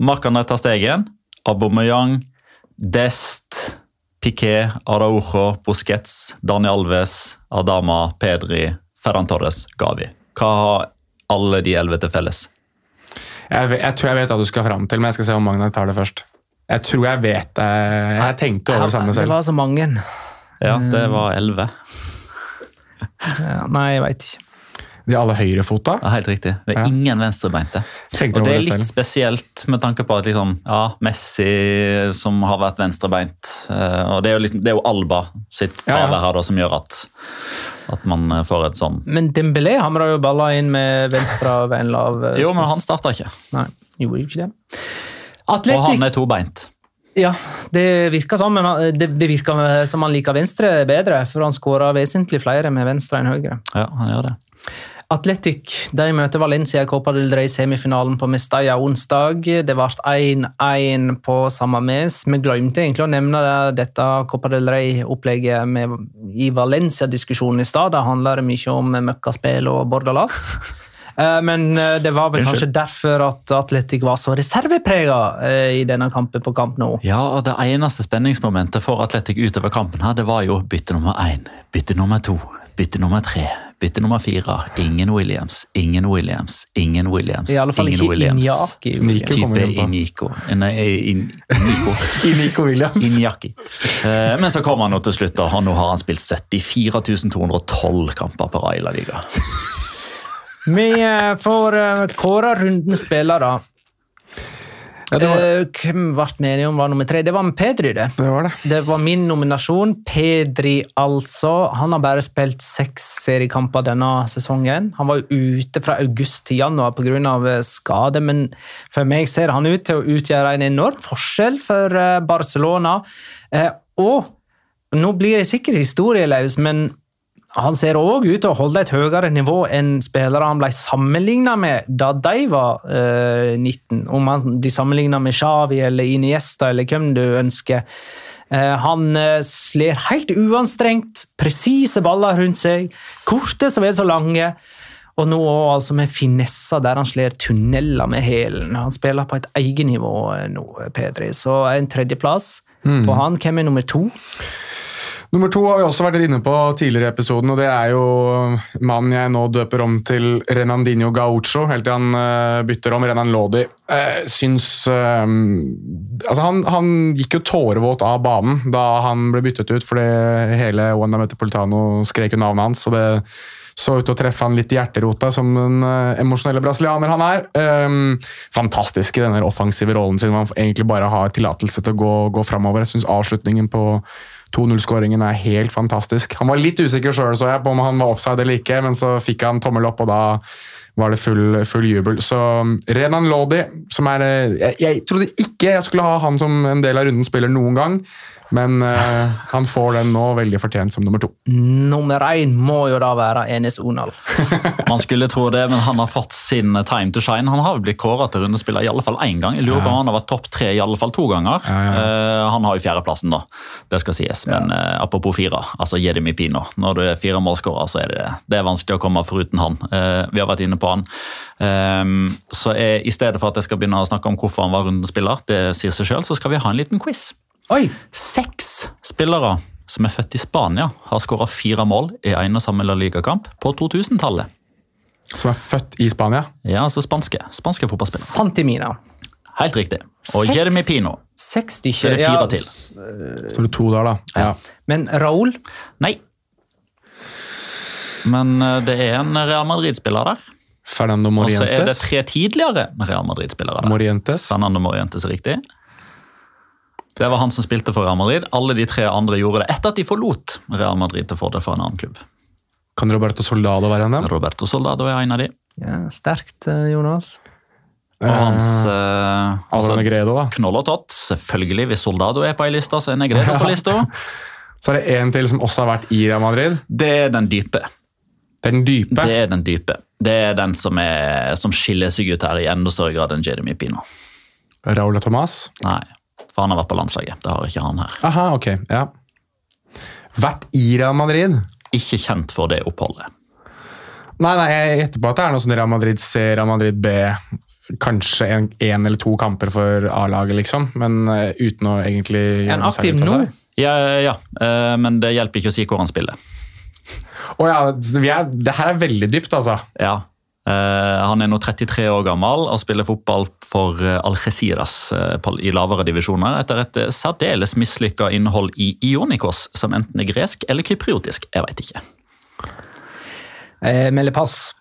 Speaker 3: Marc-André Ter Stegen, Aubameyang, Dest, Piqué, Araujo, Busquets, Dani Alves, Adama, Pedri, Ferran Torres, Gavi. Hva har alle de elleve til felles?
Speaker 4: Jeg, vet- jeg tror jeg vet hva du skal fram til, men jeg skal se om Magnar tar det først. Jeg tror jeg vet det. Jeg tenkte over det samme selv.
Speaker 1: det var så mange.
Speaker 3: Ja, det var elleve.
Speaker 1: Ja, nei, jeg veit ikke.
Speaker 4: De alle høyrefota?
Speaker 3: Ja, helt riktig. Det er
Speaker 4: Ja.
Speaker 3: ingen venstrebeinte.
Speaker 4: Tenkte
Speaker 3: Og det er litt
Speaker 4: selv.
Speaker 3: spesielt med tanke på at liksom, ja, Messi som har vært venstrebeint eh, og Det er jo, liksom, det er jo Alba sitt
Speaker 4: Ja, ja.
Speaker 3: fravær her da, som gjør at, at man eh, får et sånn
Speaker 1: Men Dembélé hamra jo balla inn med venstre av en lav eh,
Speaker 3: Jo, men han starta ikke.
Speaker 1: Nei, gjorde ikke det.
Speaker 3: Og han er tobeint.
Speaker 1: Ja, det virker sånn, men det, det virker som han liker venstre bedre, for han skårer vesentlig flere med venstre enn høyre.
Speaker 3: Ja, han gjør det.
Speaker 1: Atletic de møter Valencia i Copa del Rey-semifinalen på Mestalla onsdag. Det ble 1-1 på samme mes. Vi glemte egentlig å nevne det, dette Copa del Rey-opplegget i Valencia-diskusjonen i stad. Det handler mye om møkkaspill og bordalas. Eh, Men eh, det var vel kanskje derfor at Atletic var så reserveprega eh, i denne kampen på kamp nå.
Speaker 3: Ja, og Det eneste spenningsmomentet for Atletic utover kampen her, det var jo bytte nummer én, bytte nummer to, bytte nummer tre, bytte nummer fire. Ingen Williams, ingen Williams, ingen Williams.
Speaker 1: I alle fall
Speaker 3: ingen
Speaker 1: ikke
Speaker 3: Williams.
Speaker 1: Injaki.
Speaker 4: Nico kommer
Speaker 3: Type
Speaker 4: på.
Speaker 3: Nei, in, Inico.
Speaker 4: I Williams.
Speaker 3: Injaki. Eh, men så kommer han nå til slutt, da, og nå har han spilt 74 212 kamper på Raila Liga.
Speaker 1: Vi eh, får uh, kåre rundens spillere.
Speaker 4: Ja, var,
Speaker 1: Eh, hvem ble vi enige om var nummer tre? Det var med Pedri, det.
Speaker 4: det var det.
Speaker 1: Det var min nominasjon. Pedri, altså. Han har bare spilt seks seriekamper denne sesongen. Han var jo ute fra august til januar pga. skade, men for meg ser han ut til å utgjøre en enorm forskjell for eh, Barcelona. Eh, Og nå blir det sikkert historieløs, men han ser òg ut til å holde et høyere nivå enn spillere han ble sammenligna med da de var eh, 19. Om han, de sammenligna med Xavi eller Iniesta eller hvem du ønsker. Eh, han eh, slår helt uanstrengt, presise baller rundt seg, korte som er så lange. Og nå altså med finesser der han slår tunneler med hælen. Han spiller på et eget nivå nå, Pedri. Så en tredjeplass på han. Hvem er nummer to?
Speaker 4: Nummer to har vi også vært inne på tidligere i episoden, og det er jo mannen jeg nå døper om til Renandinho Gaucho, helt til han eh, bytter om Renan Lodi. Uh, syns eh, Altså, han, han gikk jo tårevåt av banen da han ble byttet ut, fordi hele Wanda Metropolitano skrek jo navnet hans, og det så ut til å treffe han litt i hjerterota, som den uh, emosjonelle brasilianer han er. Um, fantastisk i denne offensive rollen sin, hvor han egentlig bare har tillatelse til å gå, gå framover. Jeg syns avslutningen på 2-0-skåringen er helt fantastisk. Han var litt usikker sjøl, så jeg, på om han var offside eller ikke, men så fikk han tommel opp, og da var det full, full jubel. Så um, Renan Lodi, som er eh, jeg, jeg trodde ikke jeg skulle ha han som en del av runden spiller noen gang, men uh, han får den nå veldig fortjent som nummer to.
Speaker 1: Nummer én må jo da være Enes Onal.
Speaker 3: Man skulle tro det, men han har fått sin time to shine. Han har jo blitt kåret til rundespiller i alle fall én gang. Jeg lurer på om han har vært topp tre i alle fall to ganger. Uh, han har jo fjerdeplassen, da. Det skal sies. Men uh, apropos fire, altså Jedemi Pino. Når du er fire målskårer, så er det, det er vanskelig å komme foruten han. Eh, vi har vært inne på han. Um, så jeg, i stedet for at jeg skal begynne å snakke om hvorfor han var rundespiller, det sier seg selv, så skal vi ha en liten quiz.
Speaker 1: Oi!
Speaker 3: Seks spillere som er født i Spania, har skåra fire mål i en og samme La Liga-kamp på 2000-tallet.
Speaker 4: Som er født i Spania.
Speaker 3: Ja, altså spanske. Spanske fotballspillere.
Speaker 1: Santimina.
Speaker 3: Helt riktig. Og
Speaker 1: Seks?
Speaker 3: Jeremy Pino.
Speaker 1: Seks
Speaker 3: Så
Speaker 1: stykker.
Speaker 3: er det fire
Speaker 1: Ja,
Speaker 3: til.
Speaker 4: Står det to der, da? Ja.
Speaker 1: Men Raúl
Speaker 3: Nei. Men eh, det er en Real Madrid-spiller der.
Speaker 4: Fernando Morientes.
Speaker 3: Og så er det tre tidligere Real Madrid-spillere.
Speaker 4: Morientes.
Speaker 3: Fernando Morientes er riktig. Det var han som spilte for Real Madrid. Alle de tre andre gjorde det etter at de forlot Real Madrid til fordel for en annen klubb.
Speaker 4: Kan Roberto Soldado være en av dem?
Speaker 3: Roberto Soldado er en av de.
Speaker 1: ja, Sterkt, eh, Jonas.
Speaker 3: Og hans eh, altså,
Speaker 4: Negredo, da.
Speaker 3: Knoll og tott. Selvfølgelig, hvis Soldado er på ei liste, så er Negredo på lista.
Speaker 4: Så er det en til som også har vært i Real Madrid.
Speaker 3: Det er den dype.
Speaker 4: Den dype.
Speaker 3: Det er den dype. Det er den som, er, som skiller seg ut her i enda større grad enn Jeremy Pino.
Speaker 4: Raúl Thomas.
Speaker 3: Nei, for han har vært på landslaget. Det har ikke han her.
Speaker 4: Aha, ok. Ja. Vært i Real Madrid?
Speaker 3: Ikke kjent for det oppholdet.
Speaker 4: Nei, nei, jeg gjetter på at det er noe sånn Real Madrid C, Real Madrid B. Kanskje en, en eller to kamper for A-laget, liksom. Men uh, uten å egentlig gjøre noe
Speaker 1: aktiv nå?
Speaker 4: seg.
Speaker 3: Ja, ja, Uh, men det hjelper ikke å si hvor han spiller.
Speaker 4: Å ja, er, det her er veldig dypt, altså.
Speaker 3: Ja. Uh, han er nå 33 år gammel og spiller fotball for eh, Algeciras uh, i lavere divisjoner etter et særdeles mislykka innhold i Ionikos, som enten er gresk eller kypriotisk. Jeg veit ikke.
Speaker 1: Eh, melder pass.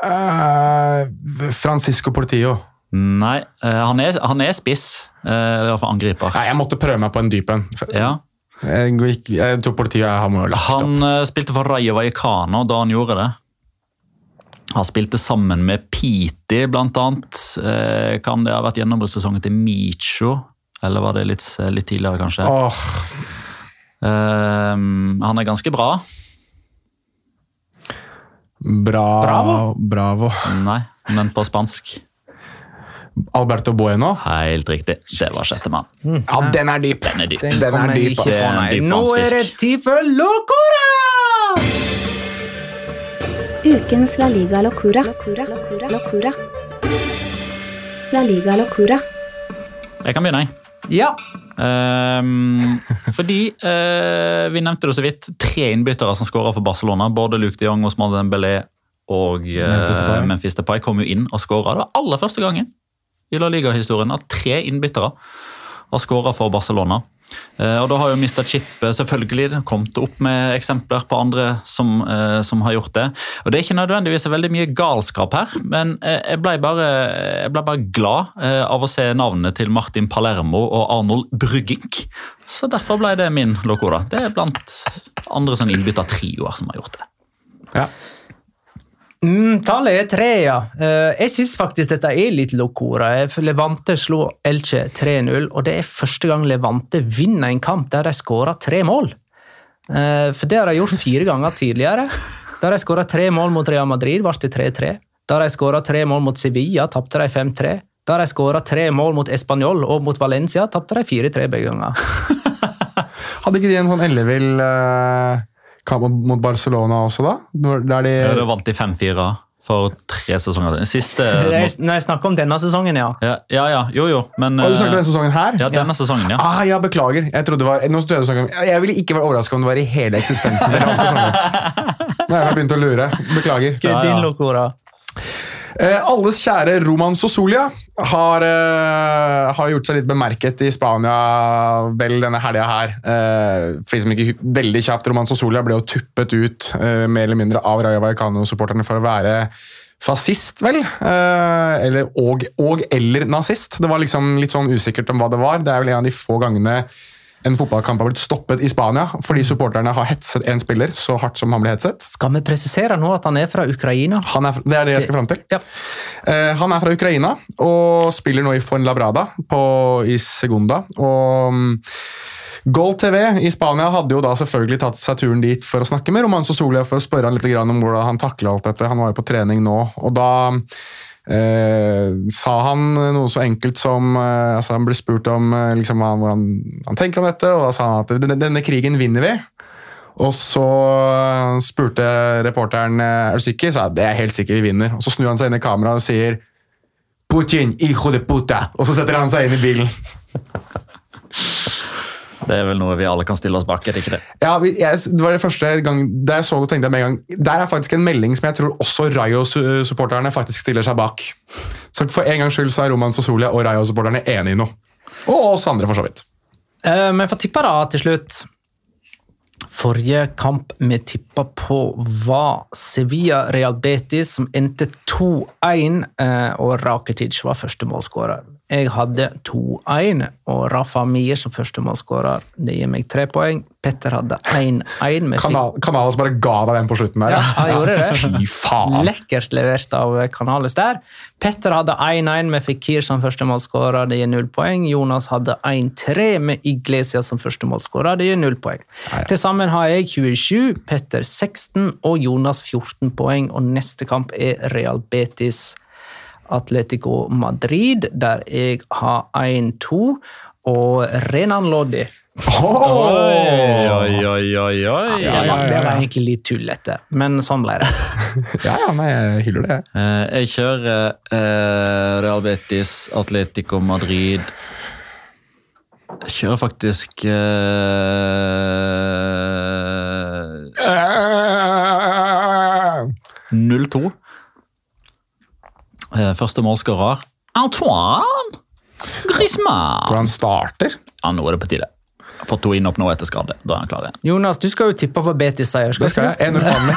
Speaker 4: Uh, Francisco Portillo.
Speaker 3: Nei, han er, han er spiss. i Eller iallfall angriper.
Speaker 4: Nei, jeg måtte prøve meg på en dyp en.
Speaker 3: Ja.
Speaker 4: Jeg, jeg tror politiet har må jo lagt opp.
Speaker 3: Han eh, spilte for Rayo Vallecano da han gjorde det. Han spilte sammen med Piti, blant annet. Eh, kan det ha vært gjennombruddssesongen til Micho? Eller var det litt, litt tidligere, kanskje?
Speaker 4: Åh,
Speaker 3: Eh, han er ganske bra.
Speaker 4: bra,
Speaker 1: Bravo.
Speaker 4: Bravo.
Speaker 3: Nei, men på spansk.
Speaker 4: Alberto Bueno.
Speaker 3: Helt riktig. Det var sjettemann.
Speaker 4: Ja, den er dyp.
Speaker 3: Den er dyp.
Speaker 1: Den
Speaker 4: Den er dyp,
Speaker 1: nei.
Speaker 3: Det er dyp
Speaker 1: Nå er det tid for Locora!
Speaker 5: Ukens La Liga Locura. Locura. Locura. Locura. La Liga Locura.
Speaker 3: Jeg kan begynne, jeg.
Speaker 1: Ja.
Speaker 3: Um, fordi uh, vi nevnte det så vidt. Tre innbyttere som skåra for Barcelona. Både Luke de Jong, Osman Dembélé og uh,
Speaker 4: Memphis Depay.
Speaker 3: Memphis Depay kom jo inn og skåra. Det var aller første gangen i La Liga-historien at tre innbyttere har skåra for Barcelona. Eh, og da har jo Mr. Chip eh, selvfølgelig kommet opp med eksempler på andre som, eh, som har gjort det. Og Det er ikke nødvendigvis veldig mye galskap her, men jeg ble bare, jeg ble bare glad av å se navnene til Martin Palermo og Arnold Bruggink. Så derfor ble det min locora. Det er blant andre sånn innbyttertrioer som har gjort det.
Speaker 4: Ja.
Speaker 1: Mm, tallet er tre, ja. Eh, jeg syns faktisk dette er litt locora. Levante slo Elche 3-0, og det er første gang Levante vinner en kamp der de skårer tre mål. Eh, for det har de gjort fire ganger tidligere. Da de skåra tre mål mot Real Madrid, ble det 3-3. Da de skåra tre mål mot Sevilla, tapte de 5-3. Da de skåra tre mål mot Español og mot Valencia, tapte de 4-3 begge ganger.
Speaker 4: Hadde ikke de en sånn ellevill eh, kamp mot- Barcelona også, da? Der de,
Speaker 3: Ja, Da vant de 5-4 for tre sesonger. Den Siste
Speaker 1: Jeg- Når jeg snakker om denne sesongen, ja.
Speaker 3: ja, ja, ja, jo jo, men
Speaker 4: Og du snakker
Speaker 3: om
Speaker 4: denne sesongen her?
Speaker 3: Ja, denne sesongen, ja.
Speaker 4: Ah, ja, beklager. Jeg trodde det var, nå jeg, du om, jeg ville ikke vært overraska om det var i hele eksistensen. Nå har jeg begynt å lure. Beklager.
Speaker 3: Ja,
Speaker 1: er din
Speaker 3: ja.
Speaker 4: Eh, alles kjære Roman Sosolia har, eh, har gjort seg litt bemerket i Spania vel denne helga her. Eh, for de ikke veldig kjapt, Roman Sosolia ble jo tuppet ut eh, mer eller mindre av Raja Vallecano-supporterne for å være fascist, vel? Eh, eller, og, og eller nazist. Det var liksom litt sånn usikkert om hva det var. Det er vel en av de få gangene en fotballkamp har blitt stoppet i Spania fordi supporterne har hetset en spiller så hardt som han ble hetset.
Speaker 1: Skal vi presisere nå at han er fra Ukraina?
Speaker 4: Han er, det er det jeg skal fram til.
Speaker 1: Ja.
Speaker 4: Uh, han er fra Ukraina og spiller nå i Fuenlabrada på, i Segunda. Og um, Goal TV i Spania hadde jo da selvfølgelig tatt seg turen dit for å snakke med Romanzo Solia for å spørre han litt om hvordan han takla alt dette. Han var jo på trening nå, og da eh, sa han noe så enkelt som eh, altså Han ble spurt om eh, liksom, hvordan han tenker om dette, og da sa han at denne, denne krigen vinner vi. Og så eh, spurte reporteren eh, er du sikker, sa det er helt sikker vi vinner. Og så snur han seg inn i kameraet og sier Putin, hijo de puta! Og så setter han seg inn i bilen.
Speaker 3: Det er vel noe vi alle kan stille oss bak, er det ikke det?
Speaker 4: Ja, vi- jeg, det var det første gang Da jeg så det, tenkte jeg med en gang Der er faktisk en melding som jeg tror også Rayo-supporterne faktisk stiller seg bak. Så for en gangs skyld så er Roman Sosolia og Rayo-supporterne enige i noe. Og oss andre, for så vidt.
Speaker 1: Eh, men for tippe da til slutt. Forrige kamp vi tippa på, var Sevilla Real Betis, som endte 2-1, eh, og Rakitic var første målskårer. Jeg hadde 2-1, og Rafa Mier som førstemålskårer. Det gir meg tre poeng. Petter hadde 1-1. med
Speaker 4: Kanal, Kanalas bare ga deg den på slutten der.
Speaker 1: Ja, han gjorde det.
Speaker 4: Fy faen.
Speaker 1: Lekkert levert av Kanales der. Petter hadde 1-1 med Fikir som førstemålskårer, det gir null poeng. Jonas hadde 1-3 med Iglesias som førstemålskårer, det gir null poeng.
Speaker 4: Ja, ja.
Speaker 1: Til sammen har jeg 27, Petter 16 og Jonas 14 poeng, og neste kamp er Real Betis Atletico Madrid, der jeg har 1-2, og Renan Lodi.
Speaker 3: Oi, oi, oi, oi, oi.
Speaker 1: Det var, det var egentlig litt tullete, men sånn ble det.
Speaker 4: Ja, ja, nei, jeg hyller det.
Speaker 3: Eh, jeg kjører eh, Real Betis, Atletico Madrid Jeg kjører faktisk eh, 0-2. Eh, første målskårer Antoine Griezmann.
Speaker 4: Tror han starter.
Speaker 3: Ja, nå er det på tide. Fått to innhopp nå etter skade. Da er han klar igjen.
Speaker 1: Jonas, du skal jo tippe på Betis-seier.
Speaker 4: Det skal jeg. 1-0 Hanne.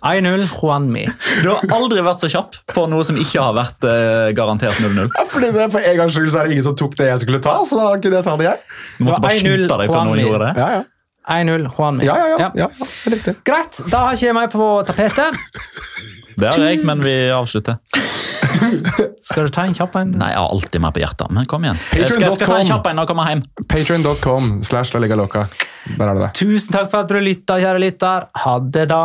Speaker 1: 1-0 Juanmi.
Speaker 3: Du har aldri vært så kjapp på noe som ikke har vært eh, garantert 0-0.
Speaker 4: Ja, fordi det, For en gangs skyld så er det ingen som tok det jeg skulle ta, så da kunne jeg ta det, jeg.
Speaker 3: Du måtte bare
Speaker 1: 1-0
Speaker 3: skynde deg før noen gjorde det.
Speaker 4: Ja, ja.
Speaker 1: 1-0 Juanmi.
Speaker 4: Ja, ja, ja. ja, ja. Riktig.
Speaker 1: Greit, da har ikke jeg meg på tapetet.
Speaker 3: Det har jeg, men vi avslutter.
Speaker 1: Skal du ta en kjapp en?
Speaker 3: Nei, jeg har alltid meg på hjertet, men kom igjen. Jeg skal, jeg skal ta en kjapp en når jeg kommer hjem.
Speaker 4: Patreon.com slash La Liga Loca. Der er det det.
Speaker 1: Tusen takk for at du lytta, kjære lytter. Ha det, da.